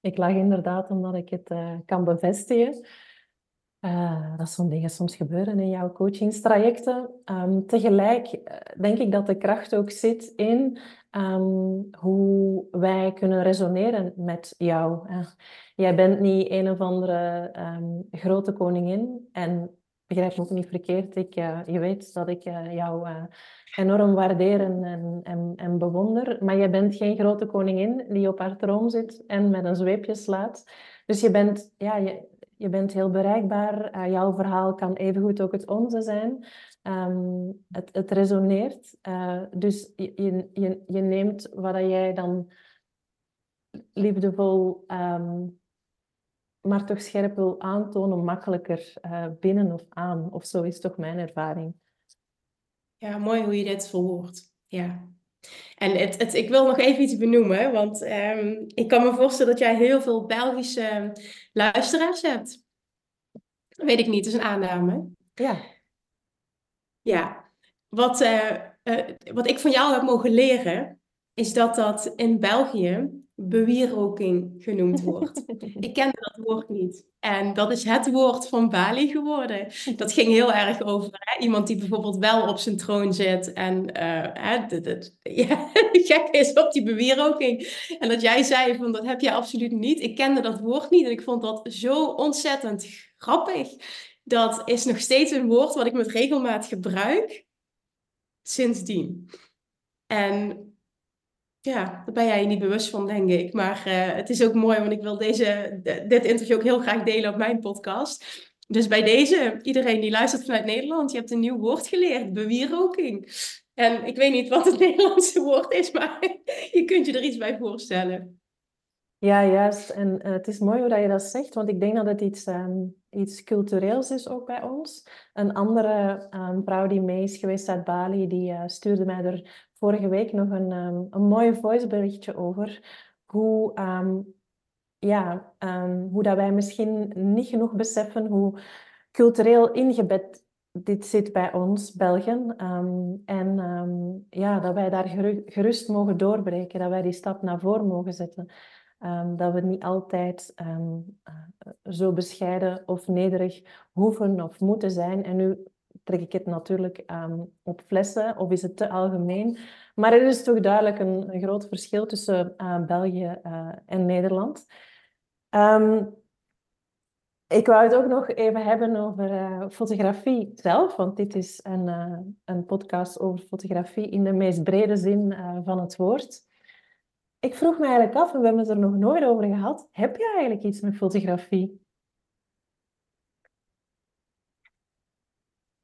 Ik lag inderdaad omdat ik het uh, kan bevestigen. Uh, dat zo'n dingen soms gebeuren in jouw coachingstrajecten. Um, tegelijk eh, denk ik dat de kracht ook zit in um, hoe wij kunnen resoneren met jou. jij bent niet een of andere um, grote koningin en begrijp me ook niet verkeerd. Ik, je weet dat ik jou enorm waardeer en, en, en, bewonder. Maar je bent geen grote koningin die op haar troon zit en met een zweepje slaat. Dus je bent, ja, je, je bent heel bereikbaar. jouw verhaal kan evengoed ook het onze zijn. Um, het, het resoneert. Dus je, je, je neemt wat jij dan liefdevol, um, maar toch scherp wil aantonen, makkelijker uh, binnen of aan. Of zo is toch mijn ervaring. Ja, mooi hoe je dit verwoordt. Ja. En het, het, ik wil nog even iets benoemen, want um, ik kan me voorstellen dat jij heel veel Belgische luisteraars hebt. Dat weet ik niet, dat is een aanname. Ja. Ja, wat, uh, uh, wat ik van jou heb mogen leren, is dat dat in België bewieroking genoemd wordt. ik kende dat woord niet. En dat is het woord van Bali geworden. Dat ging heel erg over hè? iemand die bijvoorbeeld wel op zijn troon zit en uh, hè, de, de, ja, gek is op die bewieroking. En dat jij zei van dat heb je absoluut niet. Ik kende dat woord niet en ik vond dat zo ontzettend grappig. Dat is nog steeds een woord wat ik met regelmaat gebruik sindsdien. En ja, daar ben jij je niet bewust van, denk ik. Maar uh, het is ook mooi, want ik wil deze, dit interview ook heel graag delen op mijn podcast. Dus bij deze, iedereen die luistert vanuit Nederland, je hebt een nieuw woord geleerd, bewieroking. En ik weet niet wat het Nederlandse woord is, maar je kunt je er iets bij voorstellen. Ja, juist. En uh, het is mooi hoe je dat zegt, want ik denk dat het iets, um, iets cultureels is ook bij ons. Een andere um, vrouw die mee is geweest uit Bali, die uh, stuurde mij er vorige week nog een, um, een mooi voiceberichtje over hoe, um, ja, um, hoe dat wij misschien niet genoeg beseffen hoe cultureel ingebed dit zit bij ons, Belgen. en ja, dat wij daar gerust mogen doorbreken, dat wij die stap naar voren mogen zetten. dat we niet altijd uh, zo bescheiden of nederig hoeven of moeten zijn. En nu trek ik het natuurlijk um, op flessen of is het te algemeen. Maar er is toch duidelijk een, groot verschil tussen uh, België uh, en Nederland. Um, ik wou het ook nog even hebben over uh, fotografie zelf, want dit is een, een podcast over fotografie in de meest brede zin van het woord. Ik vroeg me eigenlijk af, en we hebben het er nog nooit over gehad, heb je eigenlijk iets met fotografie?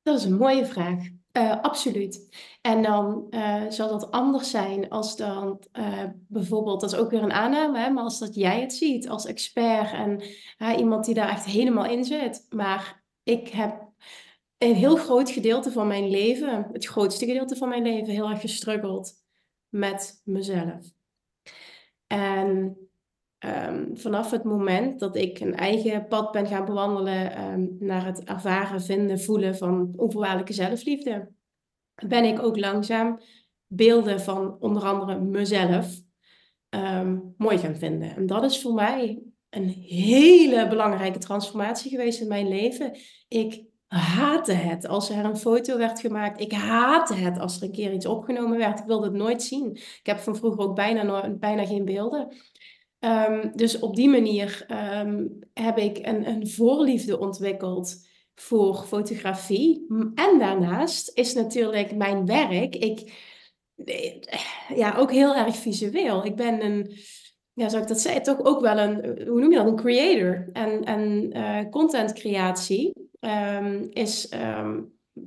Dat is een mooie vraag. Uh, absoluut. En dan uh, zal dat anders zijn als dan uh, bijvoorbeeld, dat is ook weer een aanname, hè, maar als dat jij het ziet als expert en iemand die daar echt helemaal in zit. Maar ik heb een heel groot gedeelte van mijn leven, het grootste gedeelte van mijn leven, heel erg gestruggeld met mezelf. En Um, vanaf het moment dat ik een eigen pad ben gaan bewandelen um, naar het ervaren, vinden, voelen van onvoorwaardelijke zelfliefde, ben ik ook langzaam beelden van onder andere mezelf um, mooi gaan vinden. En dat is voor mij een hele belangrijke transformatie geweest in mijn leven. Ik haatte het als er een foto werd gemaakt. Ik haatte het als er een keer iets opgenomen werd. Ik wilde het nooit zien. Ik heb van vroeger ook bijna, bijna geen beelden. Um, dus op die manier um, heb ik een, een voorliefde ontwikkeld voor fotografie. En daarnaast is natuurlijk mijn werk, ik, eh, ja, ook heel erg visueel. Ik ben een, ja, zou ik dat zeggen, toch ook wel een, hoe noem je dat, een creator. En, en uh, content creatie um, is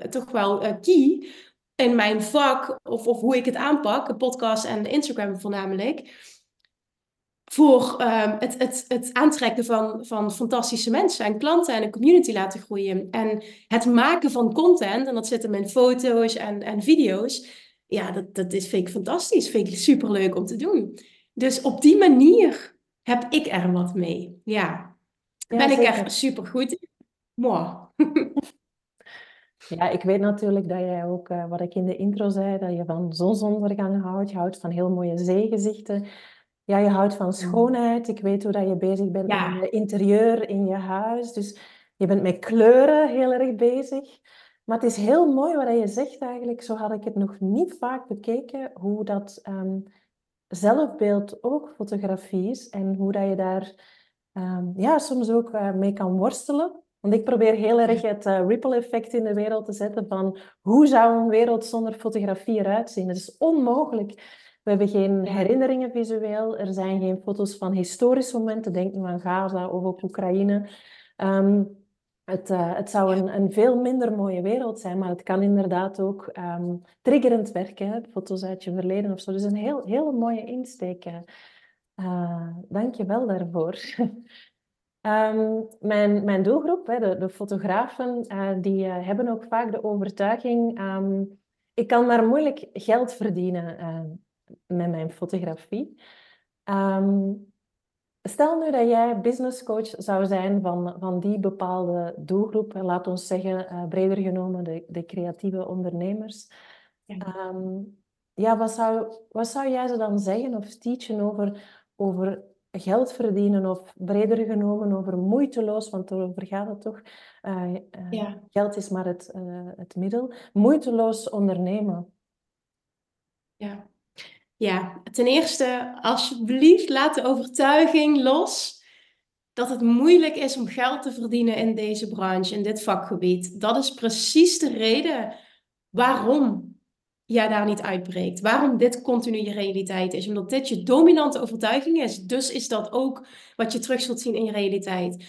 toch wel key in mijn vak, of, of hoe ik het aanpak, podcast en Instagram voornamelijk voor um, het, het, het aantrekken van, van fantastische mensen en klanten en een community laten groeien. En het maken van content, en dat zit hem in foto's en, en video's, ja, dat, dat is, vind ik fantastisch. Vind ik superleuk om te doen. Dus op die manier heb ik er wat mee. Ja, ben ik er super goed in. Mooi. Ja, ik weet natuurlijk dat jij ook, uh, wat ik in de intro zei, dat je van zonsondergang houdt. Je houdt van heel mooie zeegezichten. Ja, je houdt van schoonheid. Ik weet hoe dat je bezig bent met je interieur in je huis. Dus je bent met kleuren heel erg bezig. Maar het is heel mooi wat je zegt eigenlijk. Zo had ik het nog niet vaak bekeken. Hoe dat um, zelfbeeld ook fotografie is. En hoe dat je daar um, ja, soms ook uh, mee kan worstelen. Want ik probeer heel erg het uh, ripple effect in de wereld te zetten van hoe zou een wereld zonder fotografie eruit zien? Het is onmogelijk. We hebben geen herinneringen visueel, er zijn geen foto's van historische momenten, denk nu aan Gaza of ook Oekraïne. Ehm, het, uh, het zou een, een, veel minder mooie wereld zijn, maar het kan inderdaad ook um, triggerend werken. Foto's uit je verleden of zo. Dus een heel, heel mooie insteek. Uh, Dank je wel daarvoor. um, mijn, mijn doelgroep, hè, de, de fotografen, uh, die hebben ook vaak de overtuiging... Um, ik kan maar moeilijk geld verdienen met mijn fotografie. Um, Stel nu dat jij business coach zou zijn van, van die bepaalde doelgroep, laat ons zeggen, uh, breder genomen de, de creatieve ondernemers. Ja, um, ja wat, zou, wat zou jij ze dan zeggen of teachen over, over geld verdienen of breder genomen over moeiteloos, want daarover gaat het toch. Uh, uh, ja. Geld is maar het, het middel. Moeiteloos ondernemen. Ja, ja, ten eerste, alsjeblieft, laat de overtuiging los dat het moeilijk is om geld te verdienen in deze branche, in dit vakgebied. Dat is precies de reden waarom jij daar niet uitbreekt. Waarom dit continu je realiteit is. Omdat dit je dominante overtuiging is. Dus is dat ook wat je terug zult zien in je realiteit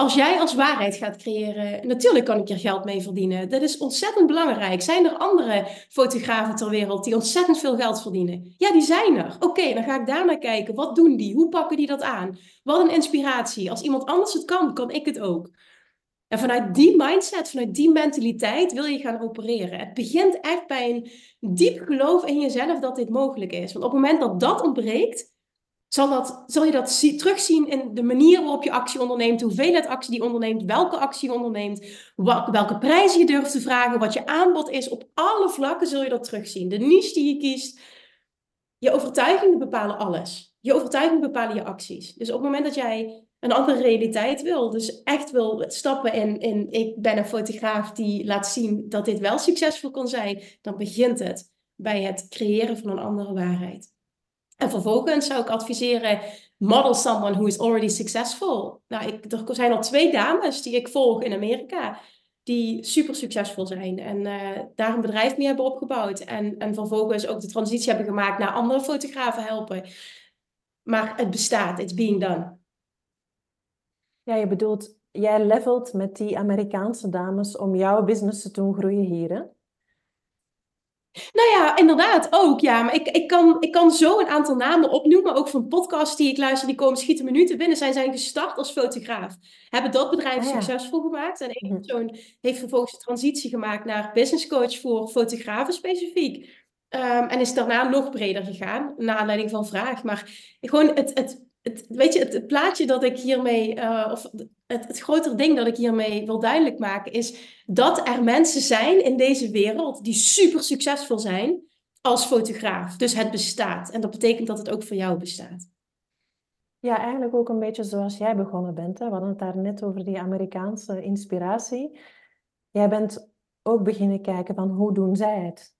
als jij als waarheid gaat creëren, natuurlijk kan ik er geld mee verdienen. Dat is ontzettend belangrijk. Zijn er andere fotografen ter wereld die ontzettend veel geld verdienen? Ja, die zijn er. Oké, dan ga ik daar naar kijken. Wat doen die? Hoe pakken die dat aan? Wat een inspiratie. Als iemand anders het kan, kan ik het ook. En vanuit die mindset, vanuit die mentaliteit wil je gaan opereren. Het begint echt bij een diep geloof in jezelf dat dit mogelijk is. Want op het moment dat dat ontbreekt, zal, dat, zal je dat terugzien in de manier waarop je actie onderneemt, de hoeveelheid actie die onderneemt, welke actie je onderneemt, welke prijzen je durft te vragen, wat je aanbod is. Op alle vlakken zul je dat terugzien. De niche die je kiest, je overtuigingen bepalen alles. Je overtuigingen bepalen je acties. Dus op het moment dat jij een andere realiteit wil, dus echt wil stappen in, in ik ben een fotograaf die laat zien dat dit wel succesvol kan zijn, dan begint het bij het creëren van een andere waarheid. En vervolgens zou ik adviseren, model someone who is already successful. Nou, ik, er zijn al twee dames die ik volg in Amerika, die super succesvol zijn en uh, daar een bedrijf mee hebben opgebouwd. En, en vervolgens ook de transitie hebben gemaakt naar andere fotografen helpen. Maar het bestaat, it's being done. Ja, je bedoelt, jij levelt met die Amerikaanse dames om jouw business te doen groeien hier, hè? Nou ja, inderdaad ook. Ja, maar ik, ik, kan, ik kan zo een aantal namen opnoemen, ook van podcasts die ik luister, die komen schieten minuten binnen. Zij zijn gestart als fotograaf, hebben dat bedrijf ah, succesvol gemaakt. En één mhm. persoon heeft vervolgens de transitie gemaakt naar business coach voor fotografen specifiek. Um, en is daarna nog breder gegaan, naar aanleiding van vraag. Maar gewoon het, het het, weet je, het, plaatje dat ik hiermee, uh, of het, het grotere ding dat ik hiermee wil duidelijk maken, is dat er mensen zijn in deze wereld die super succesvol zijn als fotograaf. Dus het bestaat. En dat betekent dat het ook voor jou bestaat. Ja, eigenlijk ook een beetje zoals jij begonnen bent. Hè? We hadden het daar net over die Amerikaanse inspiratie. Jij bent ook beginnen kijken van hoe doen zij het?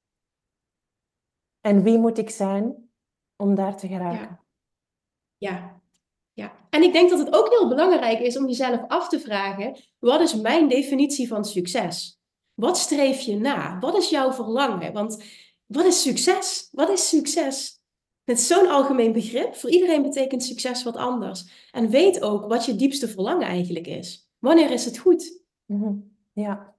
En wie moet ik zijn om daar te geraken? Ja, ja. En ik denk dat het ook heel belangrijk is om jezelf af te vragen: wat is mijn definitie van succes? Wat streef je na? Wat is jouw verlangen? Want wat is succes? Wat is succes? Het is zo'n algemeen begrip. Voor iedereen betekent succes wat anders. En weet ook wat je diepste verlangen eigenlijk is. Wanneer is het goed? Mhm. Ja.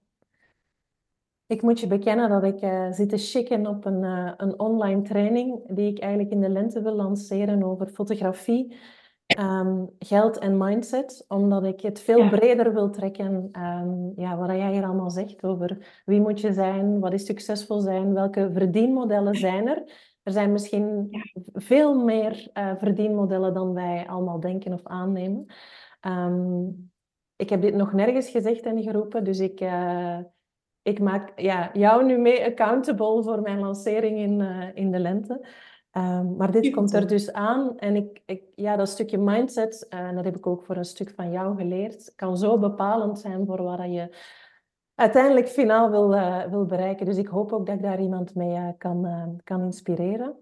Ik moet je bekennen dat ik uh, zit te chicken op een, uh, een online training die ik eigenlijk in de lente wil lanceren over fotografie, um, geld en mindset, omdat ik het veel breder wil trekken. Um, ja, wat jij hier allemaal zegt over wie moet je zijn, wat is succesvol zijn, welke verdienmodellen zijn er. Er zijn misschien veel meer uh, verdienmodellen dan wij allemaal denken of aannemen. Um, ik heb dit nog nergens gezegd en geroepen, dus ik ik maak ja, jou nu mee accountable voor mijn lancering in, uh, in de lente. Um, maar dit komt er dus aan. En ik, ik, ja, dat stukje mindset, uh, en dat heb ik ook voor een stuk van jou geleerd, kan zo bepalend zijn voor wat je uiteindelijk finaal wil, uh, wil bereiken. Dus ik hoop ook dat ik daar iemand mee kan, kan inspireren.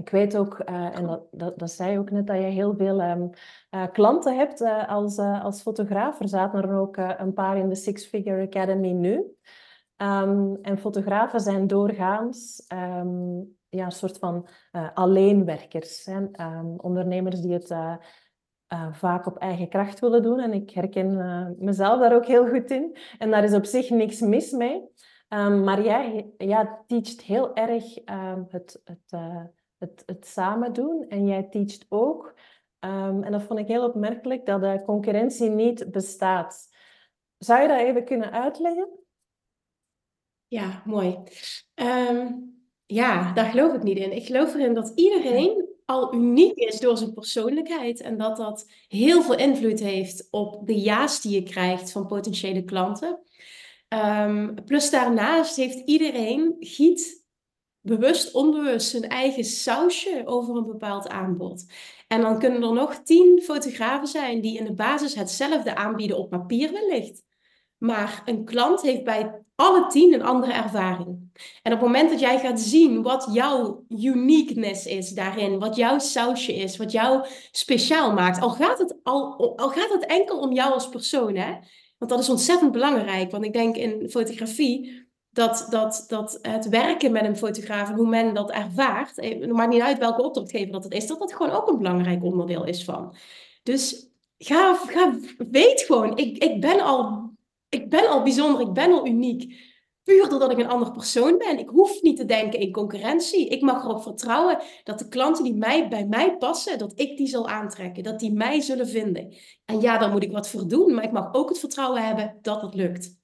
Ik weet ook, uh, en dat, dat, dat, zei je ook net, dat je heel veel um, uh, klanten hebt uh, als, als fotograaf. Er zaten er ook een paar in de Six Figure Academy nu. Um, en fotografen zijn doorgaans um, ja, een soort van alleenwerkers. Hè? ondernemers die het vaak op eigen kracht willen doen. En ik herken mezelf daar ook heel goed in. En daar is op zich niks mis mee. maar jij ja, teacht heel erg het... het het, het samen doen. En jij teacht ook, um, en dat vond ik heel opmerkelijk, dat de concurrentie niet bestaat. Zou je dat even kunnen uitleggen? Ja, mooi. Um, ja, daar geloof ik niet in. Ik geloof erin dat iedereen al uniek is door zijn persoonlijkheid en dat dat heel veel invloed heeft op de ja's die je krijgt van potentiële klanten. Um, plus daarnaast heeft iedereen giet bewust, onbewust zijn eigen sausje over een bepaald aanbod. En dan kunnen er nog tien fotografen zijn die in de basis hetzelfde aanbieden op papier wellicht. Maar een klant heeft bij alle tien een andere ervaring. En op het moment dat jij gaat zien wat jouw uniqueness is daarin, wat jouw sausje is, wat jou speciaal maakt, al gaat het, al, al gaat het enkel om jou als persoon, hè? want dat is ontzettend belangrijk. Want ik denk in fotografie dat, dat, dat het werken met een fotograaf hoe men dat ervaart, eh, het maakt niet uit welke opdrachtgever dat het is, dat dat gewoon ook een belangrijk onderdeel is van. Dus ga, ga weet gewoon, ik, ik, ben al, ik ben al bijzonder, ik ben al uniek. Puur doordat ik een ander persoon ben. Ik hoef niet te denken in concurrentie. Ik mag erop vertrouwen dat de klanten die mij, bij mij passen, dat ik die zal aantrekken. Dat die mij zullen vinden. En ja, daar moet ik wat voor doen. Maar ik mag ook het vertrouwen hebben dat het lukt.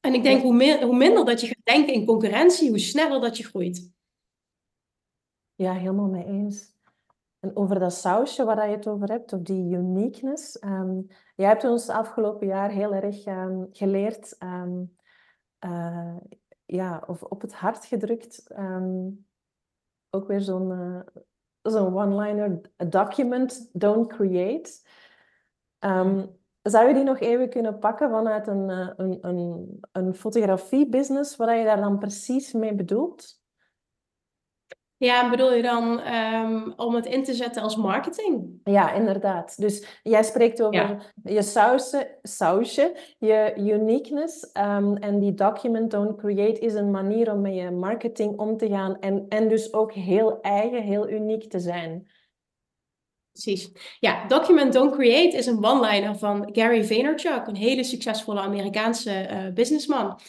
En ik denk, hoe, meer, hoe minder dat je gaat denken in concurrentie, hoe sneller dat je groeit. Ja, helemaal mee eens. En over dat sausje waar je het over hebt, of die uniqueness. Um, jij hebt ons afgelopen jaar heel erg um, geleerd, um, uh, ja, of op het hart gedrukt, ook weer zo'n zo'n one-liner, document, don't create. Zou je die nog even kunnen pakken vanuit een, eh, een, een, een fotografie-business, wat je daar dan precies mee bedoelt? Ja, bedoel je dan um, om het in te zetten als marketing? Ja, inderdaad. Dus jij spreekt over je sausje, sausje, je uniqueness. Um, en die document don't create is een manier om met je marketing om te gaan. En, en dus ook heel eigen, heel uniek te zijn. Precies. Ja, Document Don't Create is een one-liner van Gary Vaynerchuk, een hele succesvolle Amerikaanse uh, businessman.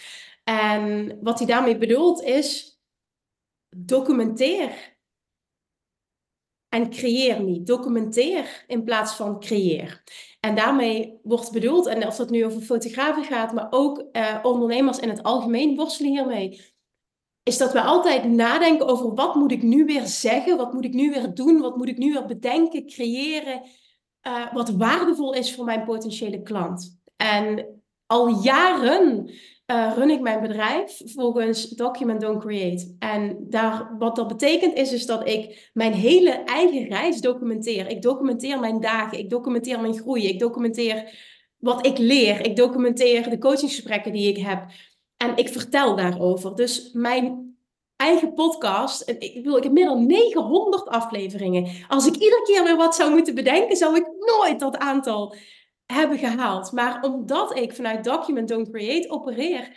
En wat hij daarmee bedoelt is, documenteer en creëer niet. Documenteer in plaats van creëer. En daarmee wordt bedoeld, en of dat nu over fotografen gaat, maar ook uh, ondernemers in het algemeen worstelen hiermee is dat we altijd nadenken over wat moet ik nu weer zeggen, wat moet ik nu weer doen, wat moet ik nu weer bedenken, creëren, uh, wat waardevol is voor mijn potentiële klant. En al jaren uh, run ik mijn bedrijf volgens Document Don't Create. En daar, wat dat betekent is, is dat ik mijn hele eigen reis documenteer. Ik documenteer mijn dagen, ik documenteer mijn groei, ik documenteer wat ik leer, ik documenteer de coachingsgesprekken die ik heb. En ik vertel daarover. Dus mijn eigen podcast, ik bedoel, ik heb meer dan 900 afleveringen. Als ik iedere keer weer wat zou moeten bedenken, zou ik nooit dat aantal hebben gehaald. Maar omdat ik vanuit Document Don't Create opereer,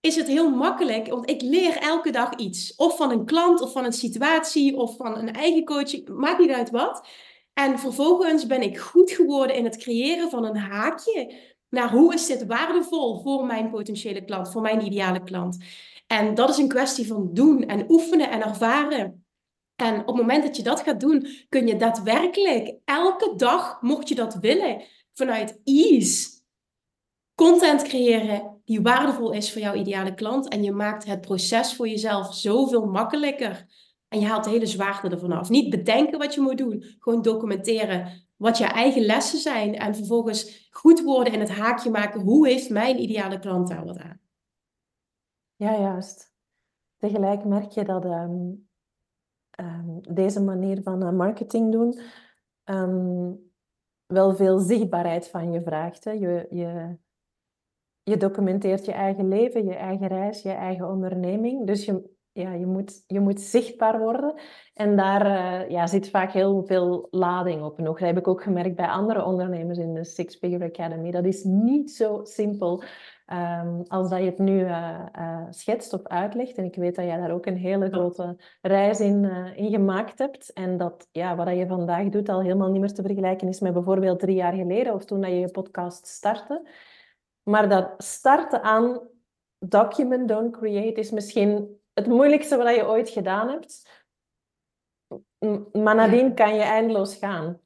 is het heel makkelijk, want ik leer elke dag iets. Of van een klant, of van een situatie, of van een eigen coaching, maakt niet uit wat. En vervolgens ben ik goed geworden in het creëren van een haakje naar hoe is dit waardevol voor mijn potentiële klant, voor mijn ideale klant. En dat is een kwestie van doen en oefenen en ervaren. En op het moment dat je dat gaat doen, kun je daadwerkelijk elke dag, mocht je dat willen, vanuit ease content creëren die waardevol is voor jouw ideale klant. En je maakt het proces voor jezelf zoveel makkelijker. En je haalt de hele zwaarte ervan af. Niet bedenken wat je moet doen, gewoon documenteren wat je eigen lessen zijn en vervolgens goed worden in het haakje maken. Hoe heeft mijn ideale klant daar wat aan? Ja, juist. Tegelijk merk je dat ehm, ehm, deze manier van uh, marketing doen ehm, wel veel zichtbaarheid van je vraagt. Hè. Je, je, je documenteert je eigen leven, je eigen reis, je eigen onderneming. Dus je, ja, je, moet, je moet zichtbaar worden. En daar uh, ja, zit vaak heel veel lading op nog. Dat heb ik ook gemerkt bij andere ondernemers in de Six Figure Academy. Dat is niet zo simpel um, als dat je het nu uh, uh, schetst of uitlegt. En ik weet dat jij daar ook een hele grote reis in, in gemaakt hebt. En dat ja, wat je vandaag doet al helemaal niet meer te vergelijken is met bijvoorbeeld drie jaar geleden of toen dat je je podcast startte. Maar dat starten aan document, don't create is misschien het moeilijkste wat je ooit gedaan hebt. Maar nadien kan je eindeloos gaan.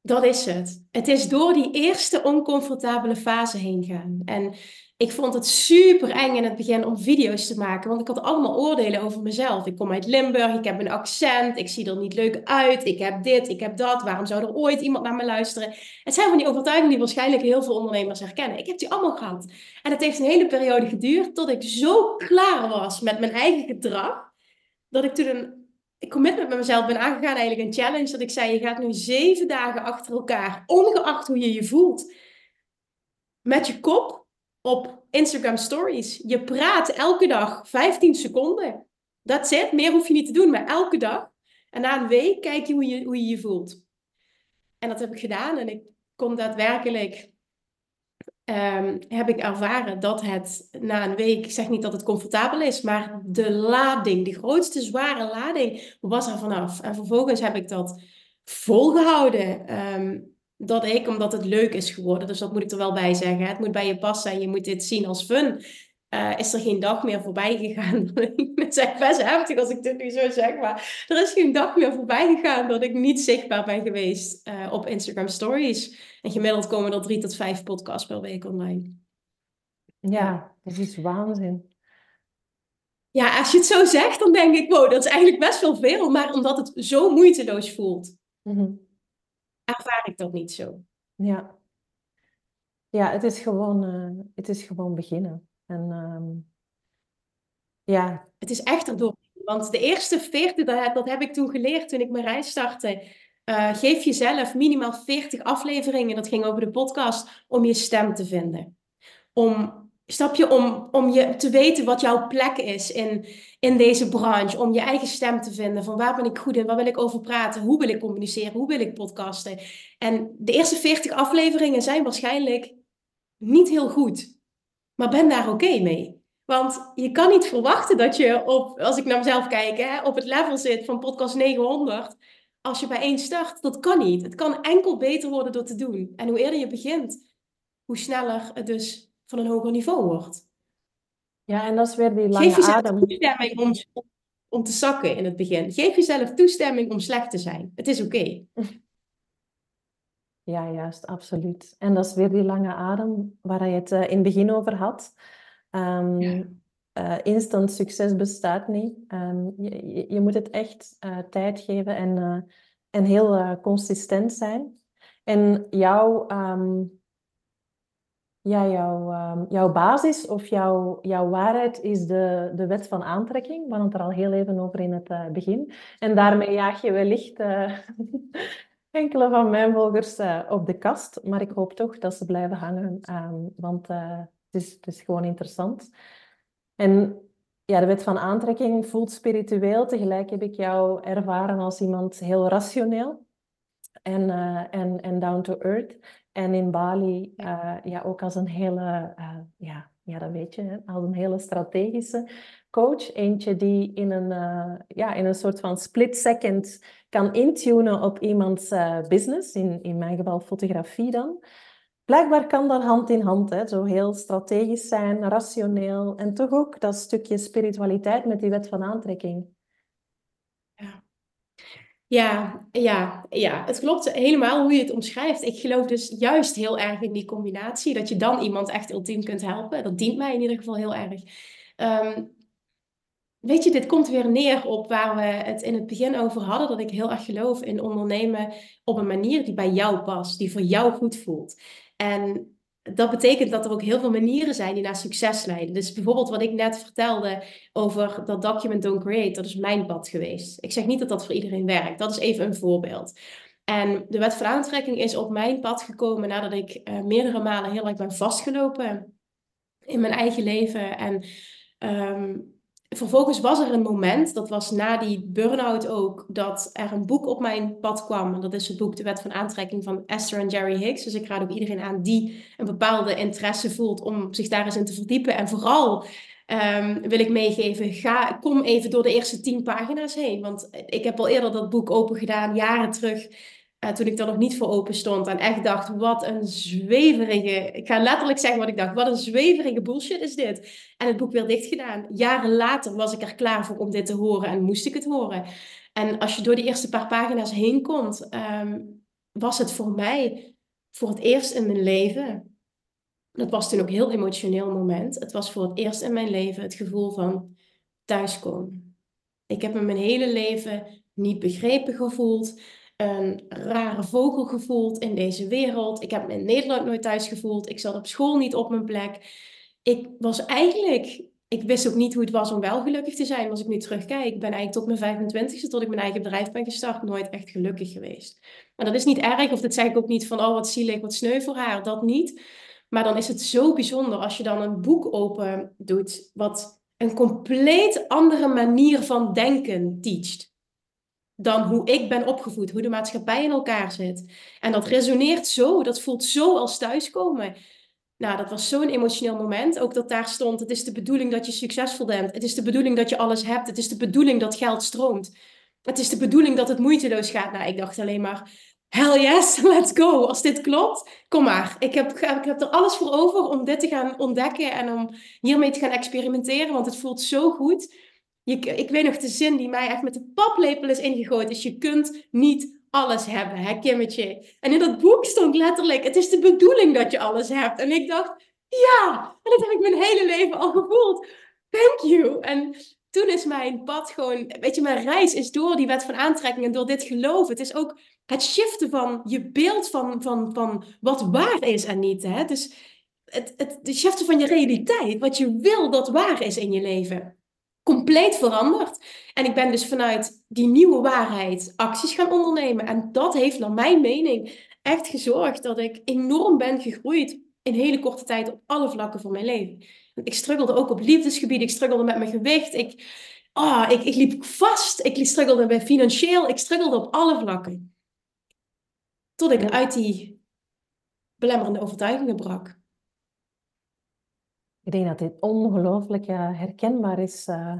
Dat is het. Het is door die eerste oncomfortabele fase heen gaan. En ik vond het super eng in het begin om video's te maken, want ik had allemaal oordelen over mezelf. Ik kom uit Limburg, ik heb een accent, ik zie er niet leuk uit, ik heb dit, ik heb dat. Waarom zou er ooit iemand naar me luisteren? Het zijn van die overtuigingen die waarschijnlijk heel veel ondernemers herkennen. Ik heb die allemaal gehad. En het heeft een hele periode geduurd tot ik zo klaar was met mijn eigen gedrag, dat ik toen een commitment met mezelf ben aangegaan, eigenlijk een challenge, dat ik zei, je gaat nu zeven dagen achter elkaar, ongeacht hoe je je voelt, met je kop op Instagram Stories. Je praat elke dag 15 seconden. Dat zit. Meer hoef je niet te doen, maar elke dag. En na een week kijk je hoe je hoe je, je voelt. En dat heb ik gedaan. En ik kon daadwerkelijk... Um, heb ik ervaren dat het na een week, ik zeg niet dat het comfortabel is, maar de lading, de grootste zware lading, was er vanaf. En vervolgens heb ik dat volgehouden. Um, dat ik, omdat het leuk is geworden, dus dat moet ik er wel bij zeggen. Het moet bij je passen en je moet dit zien als fun. Uh, is er geen dag meer voorbij gegaan. Het is best heftig als ik dit nu zo zeg, maar er is geen dag meer voorbij gegaan dat ik niet zichtbaar ben geweest uh, op Instagram Stories. En gemiddeld komen er drie tot vijf podcasts per week online. Ja, dat is waanzin. Ja, als je het zo zegt, dan denk ik, wow, dat is eigenlijk best wel veel, maar omdat het zo moeiteloos voelt. Mm -hmm ervaar ik dat niet zo. Ja, ja het, is gewoon, uh, het is gewoon beginnen. En um, ja. Het is echt erdoor. Want de eerste 40, dat, heb ik toen geleerd toen ik mijn reis startte. Uh, geef jezelf minimaal 40 afleveringen, dat ging over de podcast, om je stem te vinden. Om Snap je? Om, om je te weten wat jouw plek is in, in deze branche. Om je eigen stem te vinden. Van waar ben ik goed in? Waar wil ik over praten? Hoe wil ik communiceren? Hoe wil ik podcasten? En de eerste 40 afleveringen zijn waarschijnlijk niet heel goed. Maar ben daar oké mee. Want je kan niet verwachten dat je op, als ik naar mezelf kijk, hè, op het level zit van podcast 900. Als je bij één start, dat kan niet. Het kan enkel beter worden door te doen. En hoe eerder je begint, hoe sneller het dus van een hoger niveau wordt. Ja, en dat is weer die lange Geef jezelf adem. toestemming om, om te zakken in het begin. Geef jezelf toestemming om slecht te zijn. Het is oké. Ja, juist, absoluut. En dat is weer die lange adem waar je het eh, in het begin over had. Um, instant succes bestaat niet. Um, je, je, moet het echt uh, tijd geven en, en heel consistent zijn. En jouw um, ja, jouw, uh, jouw basis of jouw, jouw waarheid is de, de wet van aantrekking. We hadden het er al heel even over in het uh, begin. En daarmee jaag je wellicht uh, enkele van mijn volgers uh, op de kast. Maar ik hoop toch dat ze blijven hangen, um, want het, is, het is gewoon interessant. En ja, de wet van aantrekking voelt spiritueel. Tegelijk heb ik jou ervaren als iemand heel rationeel en, en, en down to earth. En in Bali uh, ja, ook als een hele, uh, ja, ja, dat weet je, hè, als een hele strategische coach. Eentje die in een, uh, ja, in een soort van split second kan intunen op iemands business, in, in mijn geval fotografie dan. Blijkbaar kan dat hand in hand, hè, zo heel strategisch zijn, rationeel en toch ook dat stukje spiritualiteit met die wet van aantrekking. Ja, ja, ja, het klopt helemaal hoe je het omschrijft. Ik geloof dus juist heel erg in die combinatie, dat je dan iemand echt ultiem kunt helpen. Dat dient mij in ieder geval heel erg. Um, weet je, dit komt weer neer op waar we het in het begin over hadden, dat ik heel erg geloof in ondernemen op een manier die bij jou past, die voor jou goed voelt. En dat betekent dat er ook heel veel manieren zijn die naar succes leiden. Dus bijvoorbeeld wat ik net vertelde over dat document don't create, dat is mijn pad geweest. Ik zeg niet dat dat voor iedereen werkt, dat is even een voorbeeld. En de wet van aantrekking is op mijn pad gekomen nadat ik uh, meerdere malen heel erg ben vastgelopen in mijn eigen leven. En um, vervolgens was er een moment, dat was na die burn-out ook, dat er een boek op mijn pad kwam. En dat is het boek De Wet van Aantrekking van Esther en Jerry Hicks. Dus ik raad ook iedereen aan die een bepaalde interesse voelt om zich daar eens in te verdiepen. En vooral um, wil ik meegeven, ga, kom even door de eerste tien pagina's heen. Want ik heb al eerder dat boek open gedaan, jaren terug. Uh, toen ik er nog niet voor open stond. En echt dacht, wat een zweverige... Ik ga letterlijk zeggen wat ik dacht. Wat een zweverige bullshit is dit. En het boek weer dicht gedaan. Jaren later was ik er klaar voor om dit te horen. En moest ik het horen. En als je door die eerste paar pagina's heen komt... Um, was het voor mij voor het eerst in mijn leven... Dat was toen ook een heel emotioneel moment. Het was voor het eerst in mijn leven het gevoel van thuiskomen. Ik heb me mijn hele leven niet begrepen gevoeld een rare vogel gevoeld in deze wereld. Ik heb me in Nederland nooit thuis gevoeld. Ik zat op school niet op mijn plek. Ik was eigenlijk, ik wist ook niet hoe het was om wel gelukkig te zijn. Als ik nu terugkijk, ik ben eigenlijk tot mijn 25e, tot ik mijn eigen bedrijf ben gestart, nooit echt gelukkig geweest. Maar dat is niet erg, of dat zeg ik ook niet van, oh wat zielig, wat sneu voor haar, dat niet. Maar dan is het zo bijzonder als je dan een boek open doet, wat een compleet andere manier van denken teacht dan hoe ik ben opgevoed, hoe de maatschappij in elkaar zit. En dat resoneert zo, dat voelt zo als thuiskomen. Nou, dat was zo'n emotioneel moment. Ook dat daar stond: het is de bedoeling dat je succesvol bent. Het is de bedoeling dat je alles hebt. Het is de bedoeling dat geld stroomt. Het is de bedoeling dat het moeiteloos gaat. Nou, ik dacht alleen maar: hell yes, let's go. Als dit klopt, kom maar. Ik heb, ik heb er alles voor over om dit te gaan ontdekken en om hiermee te gaan experimenteren, want het voelt zo goed. Ik weet nog de zin die mij echt met de paplepel is ingegooid. Is je kunt niet alles hebben, hè Kimmetje? En in dat boek stond letterlijk, het is de bedoeling dat je alles hebt. En ik dacht, ja, en dat heb ik mijn hele leven al gevoeld. Thank you. En toen is mijn pad gewoon, weet je, mijn reis is door die wet van aantrekking en door dit geloof. Het is ook het shiften van je beeld van, van, van wat waar is en niet. Hè? Dus het, het, het shiften van je realiteit, wat je wil dat waar is in je leven compleet veranderd. En ik ben dus vanuit die nieuwe waarheid acties gaan ondernemen. En dat heeft naar mijn mening echt gezorgd dat ik enorm ben gegroeid in hele korte tijd op alle vlakken van mijn leven. Ik struggelde ook op liefdesgebied, ik struggelde met mijn gewicht, ik, oh, ik, ik liep vast, ik struggelde bij financieel, ik struggelde op alle vlakken. Tot ik uit die belemmerende overtuigingen brak. Ik denk dat dit ongelooflijk herkenbaar is uh,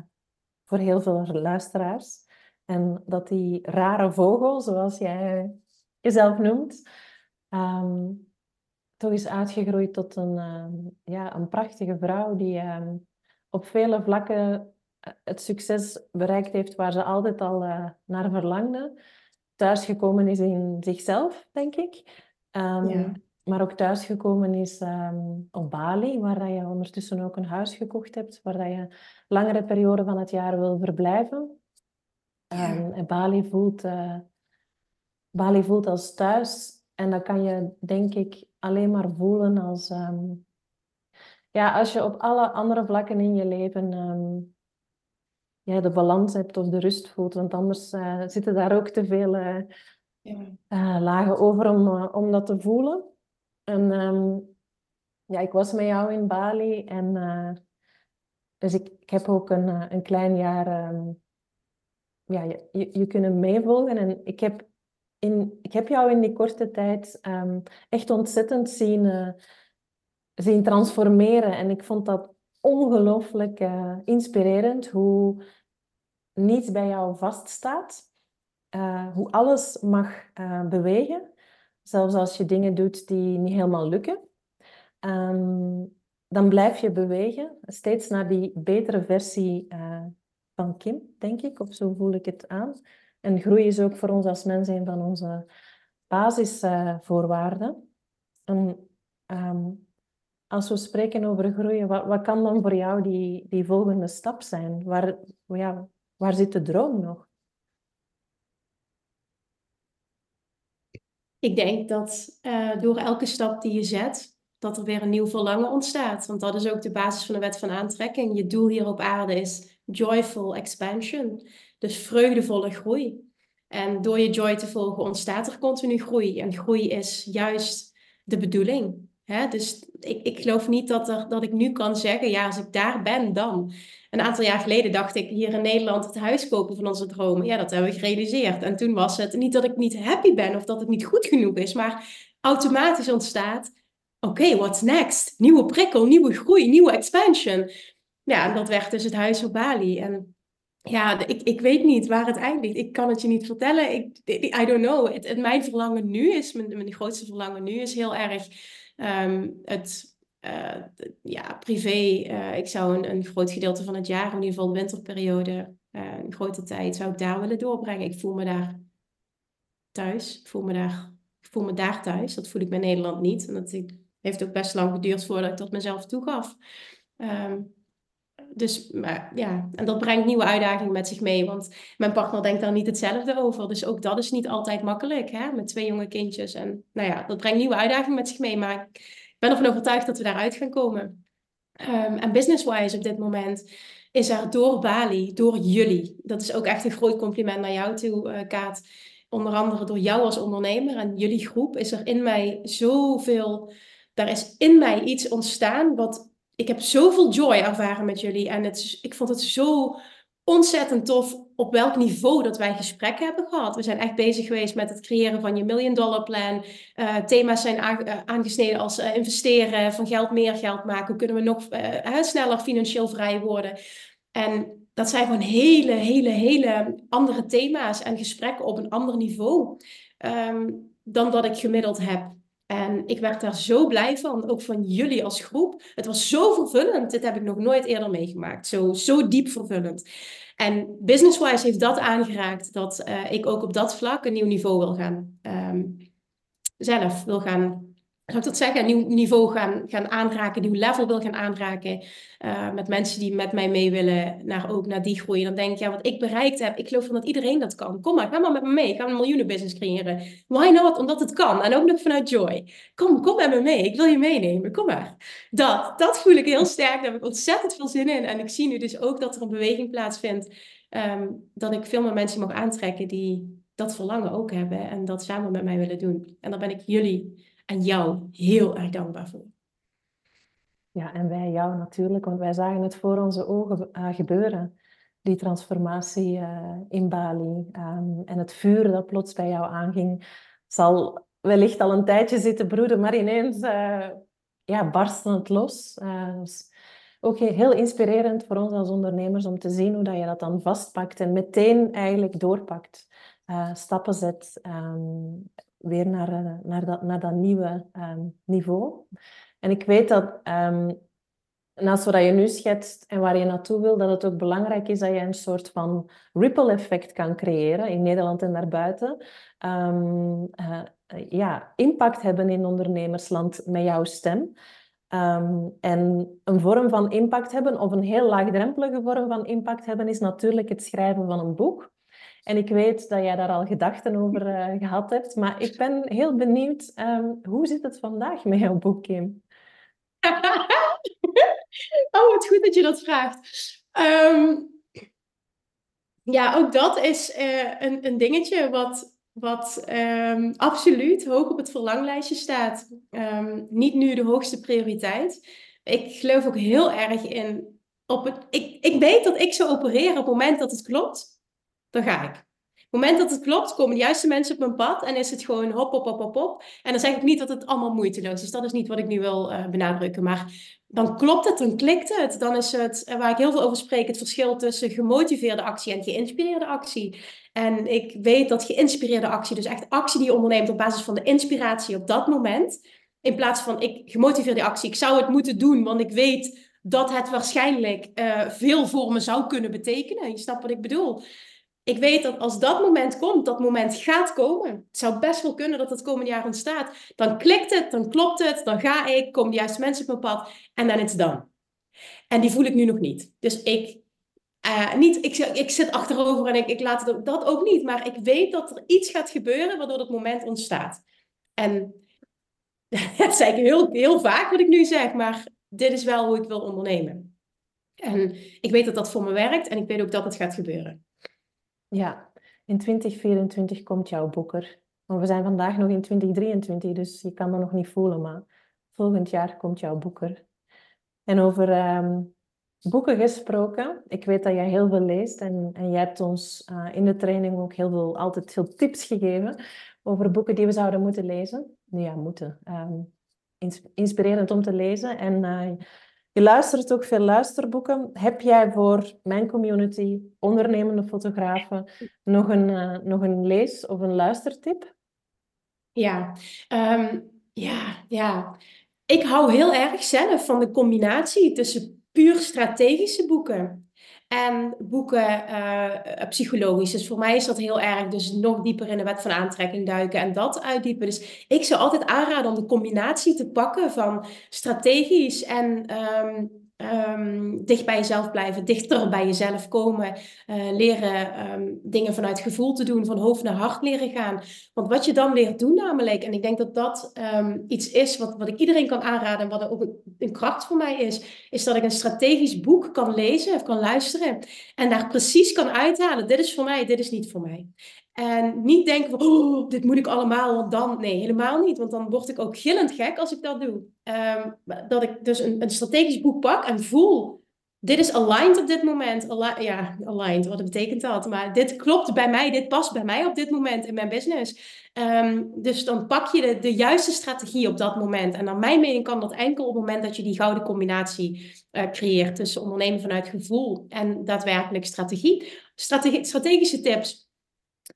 voor heel veel luisteraars. En dat die rare vogel, zoals jij jezelf noemt, um, toch is uitgegroeid tot een, uh, ja, een prachtige vrouw die uh, op vele vlakken eh, het succes bereikt heeft waar ze altijd al naar verlangde. Thuisgekomen is in zichzelf, denk ik. Maar ook thuisgekomen is um, op Bali, waar dat je ondertussen ook een huis gekocht hebt, waar dat je langere periode van het jaar wil verblijven. Um, en Bali voelt, uh, Bali voelt als thuis en dat kan je denk ik alleen maar voelen als, um, ja, als je op alle andere vlakken in je leven ja, de balans hebt of de rust voelt. Want anders uh, zitten daar ook te veel uh, ja. lagen over om, om dat te voelen. En ehm, ja, ik was met jou in Bali en uh, dus ik, heb ook een, uh, een klein jaar um, ja, je, je kunnen meevolgen. En ik heb, in, ik heb jou in die korte tijd um, echt ontzettend zien, uh, zien transformeren. En ik vond dat ongelooflijk inspirerend hoe niets bij jou vaststaat. hoe alles mag bewegen. Zelfs als je dingen doet die niet helemaal lukken, um, dan blijf je bewegen, steeds naar die betere versie uh, van Kim, denk ik, of zo voel ik het aan. En groei is ook voor ons als mens een van onze basisvoorwaarden. En um, als we spreken over groeien, wat, wat, kan dan voor jou die, die volgende stap zijn? Waar, ja, waar zit de droom nog? Ik denk dat uh, door elke stap die je zet, dat er weer een nieuw verlangen ontstaat. Want dat is ook de basis van de wet van aantrekking. Je doel hier op aarde is joyful expansion. Dus vreugdevolle groei. En door je joy te volgen ontstaat er continu groei. En groei is juist de bedoeling. Hè? Dus ik, ik geloof niet dat, dat ik nu kan zeggen, ja, als ik daar ben, dan. Een aantal jaar geleden dacht ik hier in Nederland het huis kopen van onze dromen. Ja, dat hebben we gerealiseerd. En toen was het niet dat ik niet happy ben of dat het niet goed genoeg is, maar automatisch ontstaat, oké, what's next? Nieuwe prikkel, nieuwe groei, nieuwe expansion. Ja, en dat werd dus het huis op Bali. En ja, ik, ik weet niet waar het eindigt. Ik kan het je niet vertellen. Ik, I don't know. Het, mijn verlangen nu is, mijn, mijn grootste verlangen nu is heel erg ehm, het uh, ja, privé. Uh, ik zou een, een groot gedeelte van het jaar, in ieder geval de winterperiode, uh, een grote tijd, zou ik daar willen doorbrengen. Ik voel me daar thuis. Ik voel me daar, ik voel me daar thuis. Dat voel ik bij Nederland niet. En dat heeft ook best lang geduurd voordat ik dat mezelf toegaf. Um, dus maar, ja, en dat brengt nieuwe uitdagingen met zich mee. Want mijn partner denkt daar niet hetzelfde over. Dus ook dat is niet altijd makkelijk, hè? met twee jonge kindjes. En nou ja, dat brengt nieuwe uitdagingen met zich mee. Maar ik ben ervan overtuigd dat we daaruit gaan komen. Um, en business-wise op dit moment is er door Bali, door jullie. Dat is ook echt een groot compliment naar jou toe, uh, Kaat. Onder andere door jou als ondernemer en jullie groep is er in mij zoveel. Daar is in mij iets ontstaan wat ik heb zoveel joy ervaren met jullie. En het, ik vond het zo ontzettend tof op welk niveau dat wij gesprekken hebben gehad. We zijn echt bezig geweest met het creëren van je million dollar plan. Uh, thema's zijn uh, aangesneden als uh, investeren, van geld meer geld maken. Hoe kunnen we nog sneller financieel vrij worden? En dat zijn gewoon hele, hele, hele andere thema's en gesprekken op een ander niveau um, dan dat ik gemiddeld heb. En ik werd daar zo blij van, ook van jullie als groep. Het was zo vervullend. Dit heb ik nog nooit eerder meegemaakt. Zo, zo diep vervullend. En business-wise heeft dat aangeraakt dat uh, ik ook op dat vlak een nieuw niveau wil gaan um, zelf wil gaan zou ik dat zeggen, een nieuw niveau gaan, gaan aanraken, een nieuw level wil gaan aanraken. Uh, met mensen die met mij mee willen naar, ook naar die groei. dan denk ik, ja, wat ik bereikt heb, ik geloof van dat iedereen dat kan. Kom maar, ga maar met me mee. Ga een miljoenenbusiness creëren. Why not? Omdat het kan. En ook nog vanuit joy. Kom, kom met me mee. Ik wil je meenemen. Kom maar. Dat, dat voel ik heel sterk. Daar heb ik ontzettend veel zin in. En ik zie nu dus ook dat er een beweging plaatsvindt. Um, dat ik veel meer mensen mag aantrekken die dat verlangen ook hebben. En dat samen met mij willen doen. En dan ben ik jullie en jou heel erg dankbaar voor. Ja, en wij jou natuurlijk, want wij zagen het voor onze ogen uh, gebeuren. Die transformatie uh, in Bali um, en het vuur dat plots bij jou aanging, zal wellicht al een tijdje zitten broeden, maar ineens uh, ja, barstte het los. Dus ook heel inspirerend voor ons als ondernemers om te zien hoe dat je dat dan vastpakt en meteen eigenlijk doorpakt. stappen zet, um, weer naar, eh, naar, dat, naar dat nieuwe ehm, niveau. En ik weet dat um, naast wat je nu schetst en waar je naartoe wil, dat het ook belangrijk is dat je een soort van ripple effect kan creëren in Nederland en daarbuiten. Um, ja, impact hebben in ondernemersland met jouw stem. En een vorm van impact hebben, of een heel laagdrempelige vorm van impact hebben, is natuurlijk het schrijven van een boek. En ik weet dat jij daar al gedachten over uh, gehad hebt, maar ik ben heel benieuwd, um, hoe zit het vandaag met jouw boek, Kim? oh, het goed dat je dat vraagt. Um, ja, ook dat is uh, een, een dingetje wat, wat um, absoluut hoog op het verlanglijstje staat. niet nu de hoogste prioriteit. Ik geloof ook heel erg in. Op het, ik, ik weet dat ik zou opereren op het moment dat het klopt dan ga ik. Het moment dat het klopt, komen de juiste mensen op mijn pad en is het gewoon hop, hop, hop, hop, hop. En dan zeg ik niet dat het allemaal moeiteloos is. Dat is niet wat ik nu wil uh, benadrukken. Maar dan klopt het, dan klikt het. Dan is het, eh, waar ik heel veel over spreek, het verschil tussen gemotiveerde actie en geïnspireerde actie. En ik weet dat geïnspireerde actie, dus echt actie die je onderneemt op basis van de inspiratie op dat moment. In plaats van ik gemotiveerde actie, ik zou het moeten doen, want ik weet dat het waarschijnlijk uh, veel voor me zou kunnen betekenen. Je snapt wat ik bedoel ik weet dat als dat moment komt, dat moment gaat komen. Het zou best wel kunnen dat het komende jaar ontstaat. Dan klikt het, dan klopt het, dan ga ik, komen de juiste mensen op mijn pad en dan is het dan. En die voel ik nu nog niet. Dus ik, uh, niet, ik, ik zit achterover en ik, ik laat het, dat ook niet. Maar ik weet dat er iets gaat gebeuren waardoor dat moment ontstaat. En dat zeg ik heel, heel vaak wat ik nu zeg, maar dit is wel hoe ik wil ondernemen. En ik weet dat dat voor me werkt en ik weet ook dat het gaat gebeuren. Ja, in 2024 komt jouw boek er. Maar we zijn vandaag nog in 2023, dus je kan dat nog niet voelen. Maar Volgend jaar komt jouw boek er. En over ehm, boeken gesproken. Ik weet dat jij heel veel leest en, en jij hebt ons uh, in de training ook heel veel, altijd veel tips gegeven over boeken die we zouden moeten lezen. Ja, moeten. Um, inspirerend om te lezen. En uh, je luistert ook veel luisterboeken. Heb jij voor mijn community, ondernemende fotografen, nog een, uh, nog een lees- of een luistertip? Ja, um, ja, ja. Ik hou heel erg zelf van de combinatie tussen puur strategische boeken en boeken uh, psychologisch. Dus voor mij is dat heel erg. Dus nog dieper in de wet van aantrekking duiken en dat uitdiepen. Dus ik zou altijd aanraden om de combinatie te pakken van strategisch en um, Um, dicht bij jezelf blijven, dichter bij jezelf komen, uh, leren um, dingen vanuit gevoel te doen, van hoofd naar hart leren gaan. Want wat je dan leert doen namelijk, en ik denk dat dat um, iets is wat, wat ik iedereen kan aanraden en wat ook een, kracht voor mij is, is dat ik een strategisch boek kan lezen of kan luisteren en daar precies kan uithalen, dit is voor mij, dit is niet voor mij. En niet denken van, oh, dit moet ik allemaal, want dan... Nee, helemaal niet. Want dan word ik ook gillend gek als ik dat doe. Um, dat ik dus een, een strategisch boek pak en voel... Dit is aligned op dit moment. Ja, aligned, wat betekent dat? Maar dit klopt bij mij, dit past bij mij op dit moment in mijn business. Um, dus dan pak je de, de juiste strategie op dat moment. En naar mijn mening kan dat enkel op het moment dat je die gouden combinatie uh, creëert tussen ondernemen vanuit gevoel en daadwerkelijk. Strategie strategische tips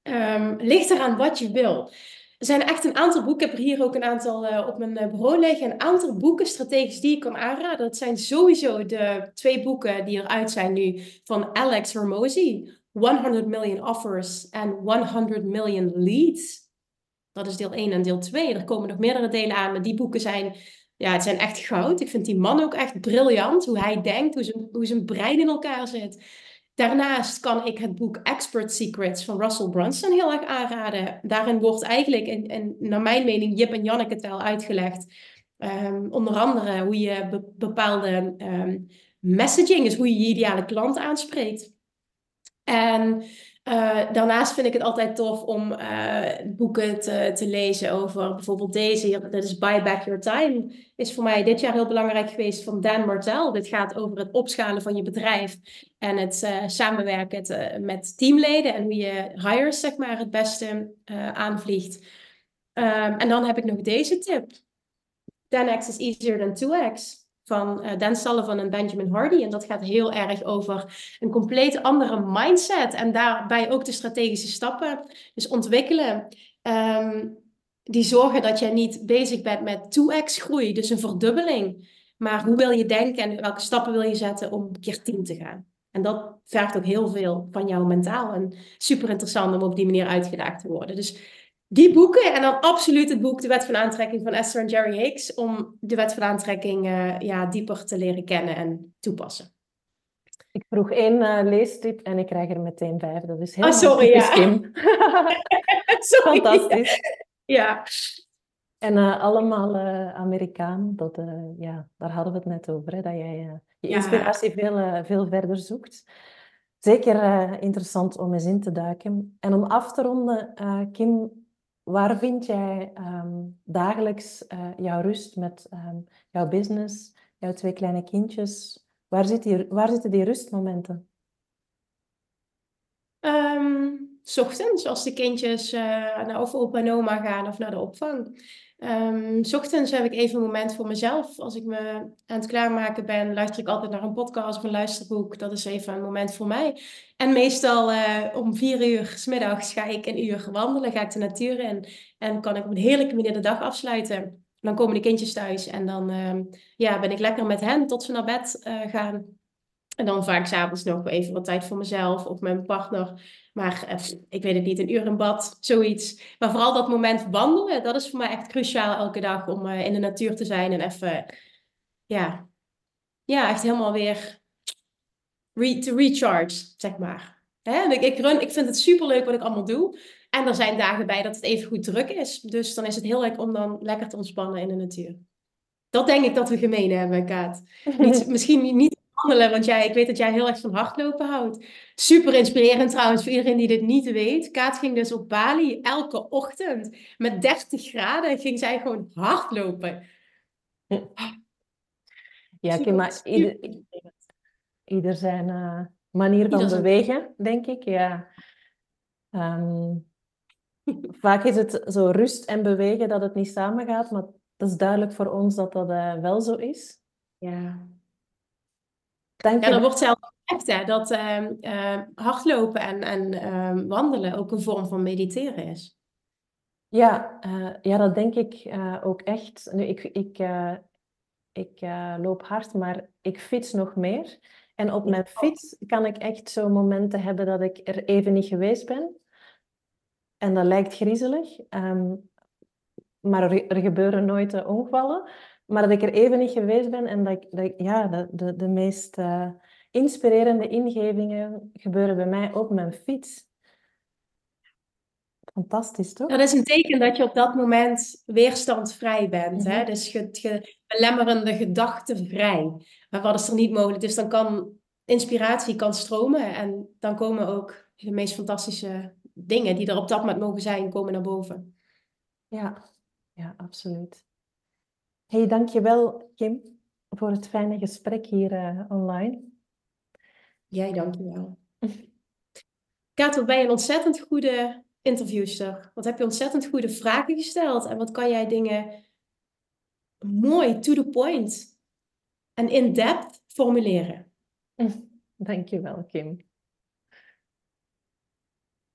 Um, ligt eraan wat je wil. Er zijn echt een aantal boeken. Ik heb er hier ook een aantal uh, op mijn uh, bureau liggen. Een aantal boeken strategisch die ik kan aanraden. Dat zijn sowieso de twee boeken die eruit zijn nu van Alex Hormozy. 100 Million Offers en 100 Million Leads. Dat is deel 1 en deel 2. Er komen nog meerdere delen aan. Maar die boeken zijn, ja, het zijn echt goud. Ik vind die man ook echt briljant. Hoe hij denkt, hoe zijn, hoe zijn brein in elkaar zit. Daarnaast kan ik het boek Expert Secrets van Russell Brunson heel erg aanraden. Daarin wordt eigenlijk, en, en naar mijn mening, Jip en Janneke taal uitgelegd. Um, onder andere hoe je bepaalde um, messaging is, hoe je je ideale klant aanspreekt. En uh, daarnaast vind ik het altijd tof om uh, boeken te, te, lezen over bijvoorbeeld deze. Dat is Buy Back Your Time. Is voor mij dit jaar heel belangrijk geweest van Dan Martel. Dit gaat over het opschalen van je bedrijf en het uh, samenwerken met teamleden en hoe je hires zeg maar het beste aanvliegt. Um, en dan heb ik nog deze tip. 10x is easier than 2x van uh, Dan Sullivan en Benjamin Hardy. En dat gaat heel erg over een compleet andere mindset. En daarbij ook de strategische stappen. Dus ontwikkelen. Um, die zorgen dat jij niet bezig bent met 2x groei, dus een verdubbeling. Maar hoe wil je denken en welke stappen wil je zetten om keer 10 te gaan? En dat vergt ook heel veel van jou mentaal. En super interessant om op die manier uitgedaagd te worden. Dus die boeken en dan absoluut het boek De Wet van Aantrekking van Esther en Jerry Hicks. Om de Wet van Aantrekking uh, ja, dieper te leren kennen en toepassen. Ik vroeg één uh, leestip en ik krijg er meteen vijf. Dat is heel oh, sorry, ja. Sorry, Fantastisch. Ja. En uh, allemaal Amerikaan, dat, ja, daar hadden we het net over. Hè, dat jij je inspiratie ja. veel, veel verder zoekt. Zeker interessant om eens in te duiken. En om af te ronden, Kim, Waar vind jij um, dagelijks uh, jouw rust met um, jouw business, jouw twee kleine kindjes? Waar, waar zitten die rustmomenten? Um, ochtends, als de kindjes uh, naar of opa en oma gaan of naar de opvang. Um, s ochtends heb ik even een moment voor mezelf. Als ik me aan het klaarmaken ben, luister ik altijd naar een podcast of een luisterboek. Dat is even een moment voor mij. En meestal uh, om vier uur s middags ga ik een uur wandelen, ga ik de natuur in. En kan ik op een heerlijke manier de dag afsluiten. Dan komen de kindjes thuis en dan uh, ja, ben ik lekker met hen tot ze naar bed uh, gaan. En dan vaak s'avonds nog even wat tijd voor mezelf of mijn partner. Maar eh, ik weet het niet, een uur in bad, zoiets. Maar vooral dat moment wandelen, dat is voor mij echt cruciaal elke dag om uh, in de natuur te zijn en even, ja, ja echt helemaal weer re te recharge, zeg maar. Hè? Ik, ik, run, ik vind het superleuk wat ik allemaal doe. En er zijn dagen bij dat het even goed druk is. Dus dan is het heel leuk om dan lekker te ontspannen in de natuur. Dat denk ik dat we gemeen hebben, Kaat. Niet, misschien niet wandelen, want jij, ik weet dat jij heel erg van hardlopen houdt. Super inspirerend trouwens voor iedereen die dit niet weet. Kaat ging dus op Bali elke ochtend met 30 graden ging zij gewoon hardlopen. Ja, Kim, maar ieder, ieder zijn uh, manier van bewegen, denk ik. Ja. Um, vaak is het zo rust en bewegen dat het niet samengaat, maar dat is duidelijk voor ons dat dat uh, wel zo is. Ja. Ja, dan wordt zelf echt hè, dat uh, hardlopen en, en ehm, wandelen ook een vorm van mediteren is. Ja, uh, ja dat denk ik ook echt. Nu, ik, ik, ik loop hard, maar ik fiets nog meer. En op mijn fiets kan ik echt zo momenten hebben dat ik er even niet geweest ben. En dat lijkt griezelig. Um, maar er, er, gebeuren nooit ongevallen. Maar dat ik er even niet geweest ben en dat ik, dat ja, de, de, de meest uh, inspirerende ingevingen gebeuren bij mij op mijn fiets. Fantastisch, toch? Dat is een teken dat je op dat moment weerstandvrij bent. hè? Mhm. Dus ge, ge, belemmerende gedachten vrij. Maar wat is er niet mogelijk? Dus dan kan inspiratie kan stromen en dan komen ook de meest fantastische dingen die er op dat moment mogen zijn, komen naar boven. Ja, ja, absoluut. Hey, dankjewel Kim voor het fijne gesprek hier uh, online. Jij dankjewel. Kaat, wat ben je een ontzettend goede interviewster. Wat heb je ontzettend goede vragen gesteld en wat kan jij dingen mooi, to the point en in-depth formuleren. Dankjewel, Kim.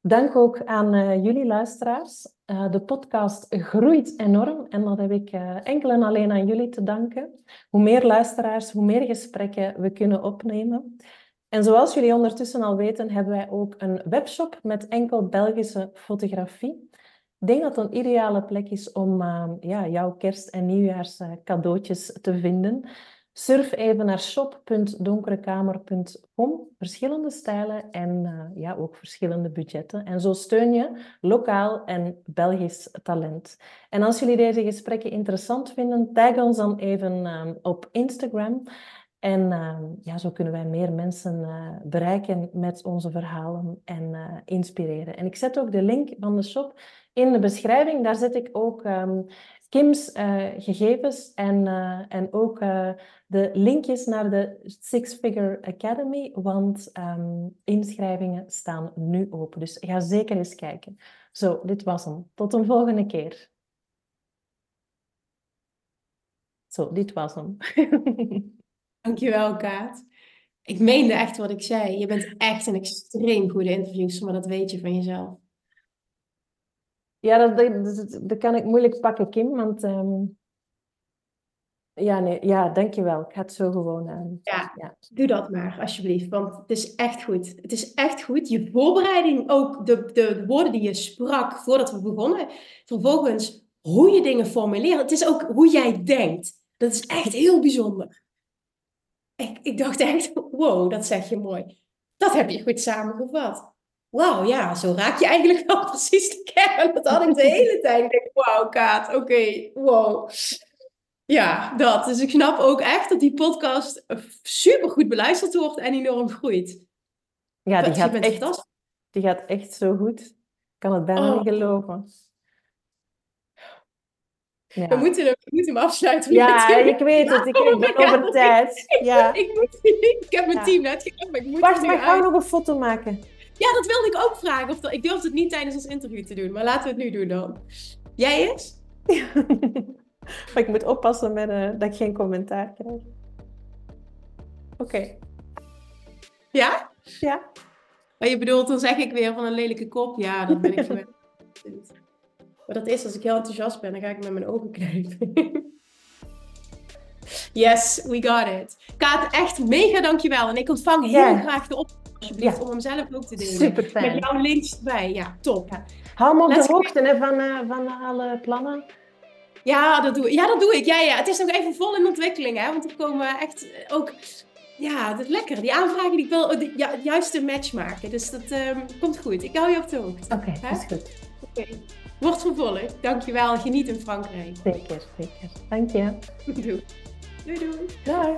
Dank ook aan uh, jullie luisteraars. Uh, de podcast groeit enorm en dat heb ik uh, enkel en alleen aan jullie te danken. Hoe meer luisteraars, hoe meer gesprekken we kunnen opnemen. En zoals jullie ondertussen al weten, hebben wij ook een webshop met enkel Belgische fotografie. Ik denk dat het een ideale plek is om ja, jouw kerst- en nieuwjaars cadeautjes te vinden. Surf even naar shop.donkerekamer.com. Verschillende stijlen en uh, ja, ook verschillende budgetten. En zo steun je lokaal en Belgisch talent. En als jullie deze gesprekken interessant vinden, tag ons dan even uh, op Instagram. En uh, ja, zo kunnen wij meer mensen bereiken met onze verhalen en inspireren. En ik zet ook de link van de shop in de beschrijving. Daar zet ik ook um, Kim's uh, gegevens en, uh, en ook uh, de linkjes naar de Six Figure Academy, want um, inschrijvingen staan nu open. Dus ga zeker eens kijken. Zo, dit was hem. Tot een volgende keer. Zo, dit was hem. Dankjewel, Kaat. Ik meende echt wat ik zei. Je bent echt een extreem goede interviewster, maar dat weet je van jezelf. Ja, dat, dat, dat, kan ik moeilijk pakken, Kim, want... Um... Ja, nee, ja, dankjewel. Ik ga het zo gewoon aan. Ja, ja, doe dat maar, alsjeblieft. Want het is echt goed. Het is echt goed. Je voorbereiding, ook de, de woorden die je sprak voordat we begonnen. Vervolgens hoe je dingen formuleert. Het is ook hoe jij denkt. Dat is echt heel bijzonder. Ik, ik dacht echt, wow, dat zeg je mooi. Dat heb je goed samengevat wauw, ja, zo raak je eigenlijk wel precies de kern. Dat had ik de hele tijd. Ik denk, wauw, Kaat, oké, wow. Ja, dat. Dus ik snap ook echt dat die podcast super goed beluisterd wordt en enorm groeit. Ja, die gaat, echt, die gaat echt zo goed. Ik kan het bijna niet oh. geloven. Ja. We, moeten hem, we moeten hem afsluiten. Ja, ik weet het. Ik, ik ben over tijd. Ja. Ik, moet, ik heb mijn team net gekregen, maar ik moet Wacht, maar ga nog een foto maken. Ja, dat wilde ik ook vragen. Of dat, ik durfde het niet tijdens ons interview te doen, maar laten we het nu doen dan. Jij maar ik moet oppassen met, uh, dat ik geen commentaar krijg. Oké. Ja? Ja. Maar je bedoelt, dan zeg ik weer van een lelijke kop. Ja, dat ben ik gewend. maar dat is, als ik heel enthousiast ben, dan ga ik met mijn ogen knijpen. yes, we got it. Kaat, echt mega dankjewel. En ik ontvang heel graag de op ja. om hem zelf ook te delen. Super fijn. Met jouw links erbij, ja, top. Ja. Hou me op de hoogte hè, van, uh, van alle plannen. Ja dat, doe, ja, dat doe ik. Ja, ja. Het is nog even vol in ontwikkeling, hè, want er komen echt ook... Ja, dat is lekker. Die aanvragen die ik wil de, juiste match maken. Dus dat um, komt goed. Ik hou je op de hoogte. Oké, okay, dat is goed. Oké. Okay. Wordt vervolgd. Dankjewel. Geniet in Frankrijk. Zeker, zeker. Dank je. Doei. Doei, doei. Dag.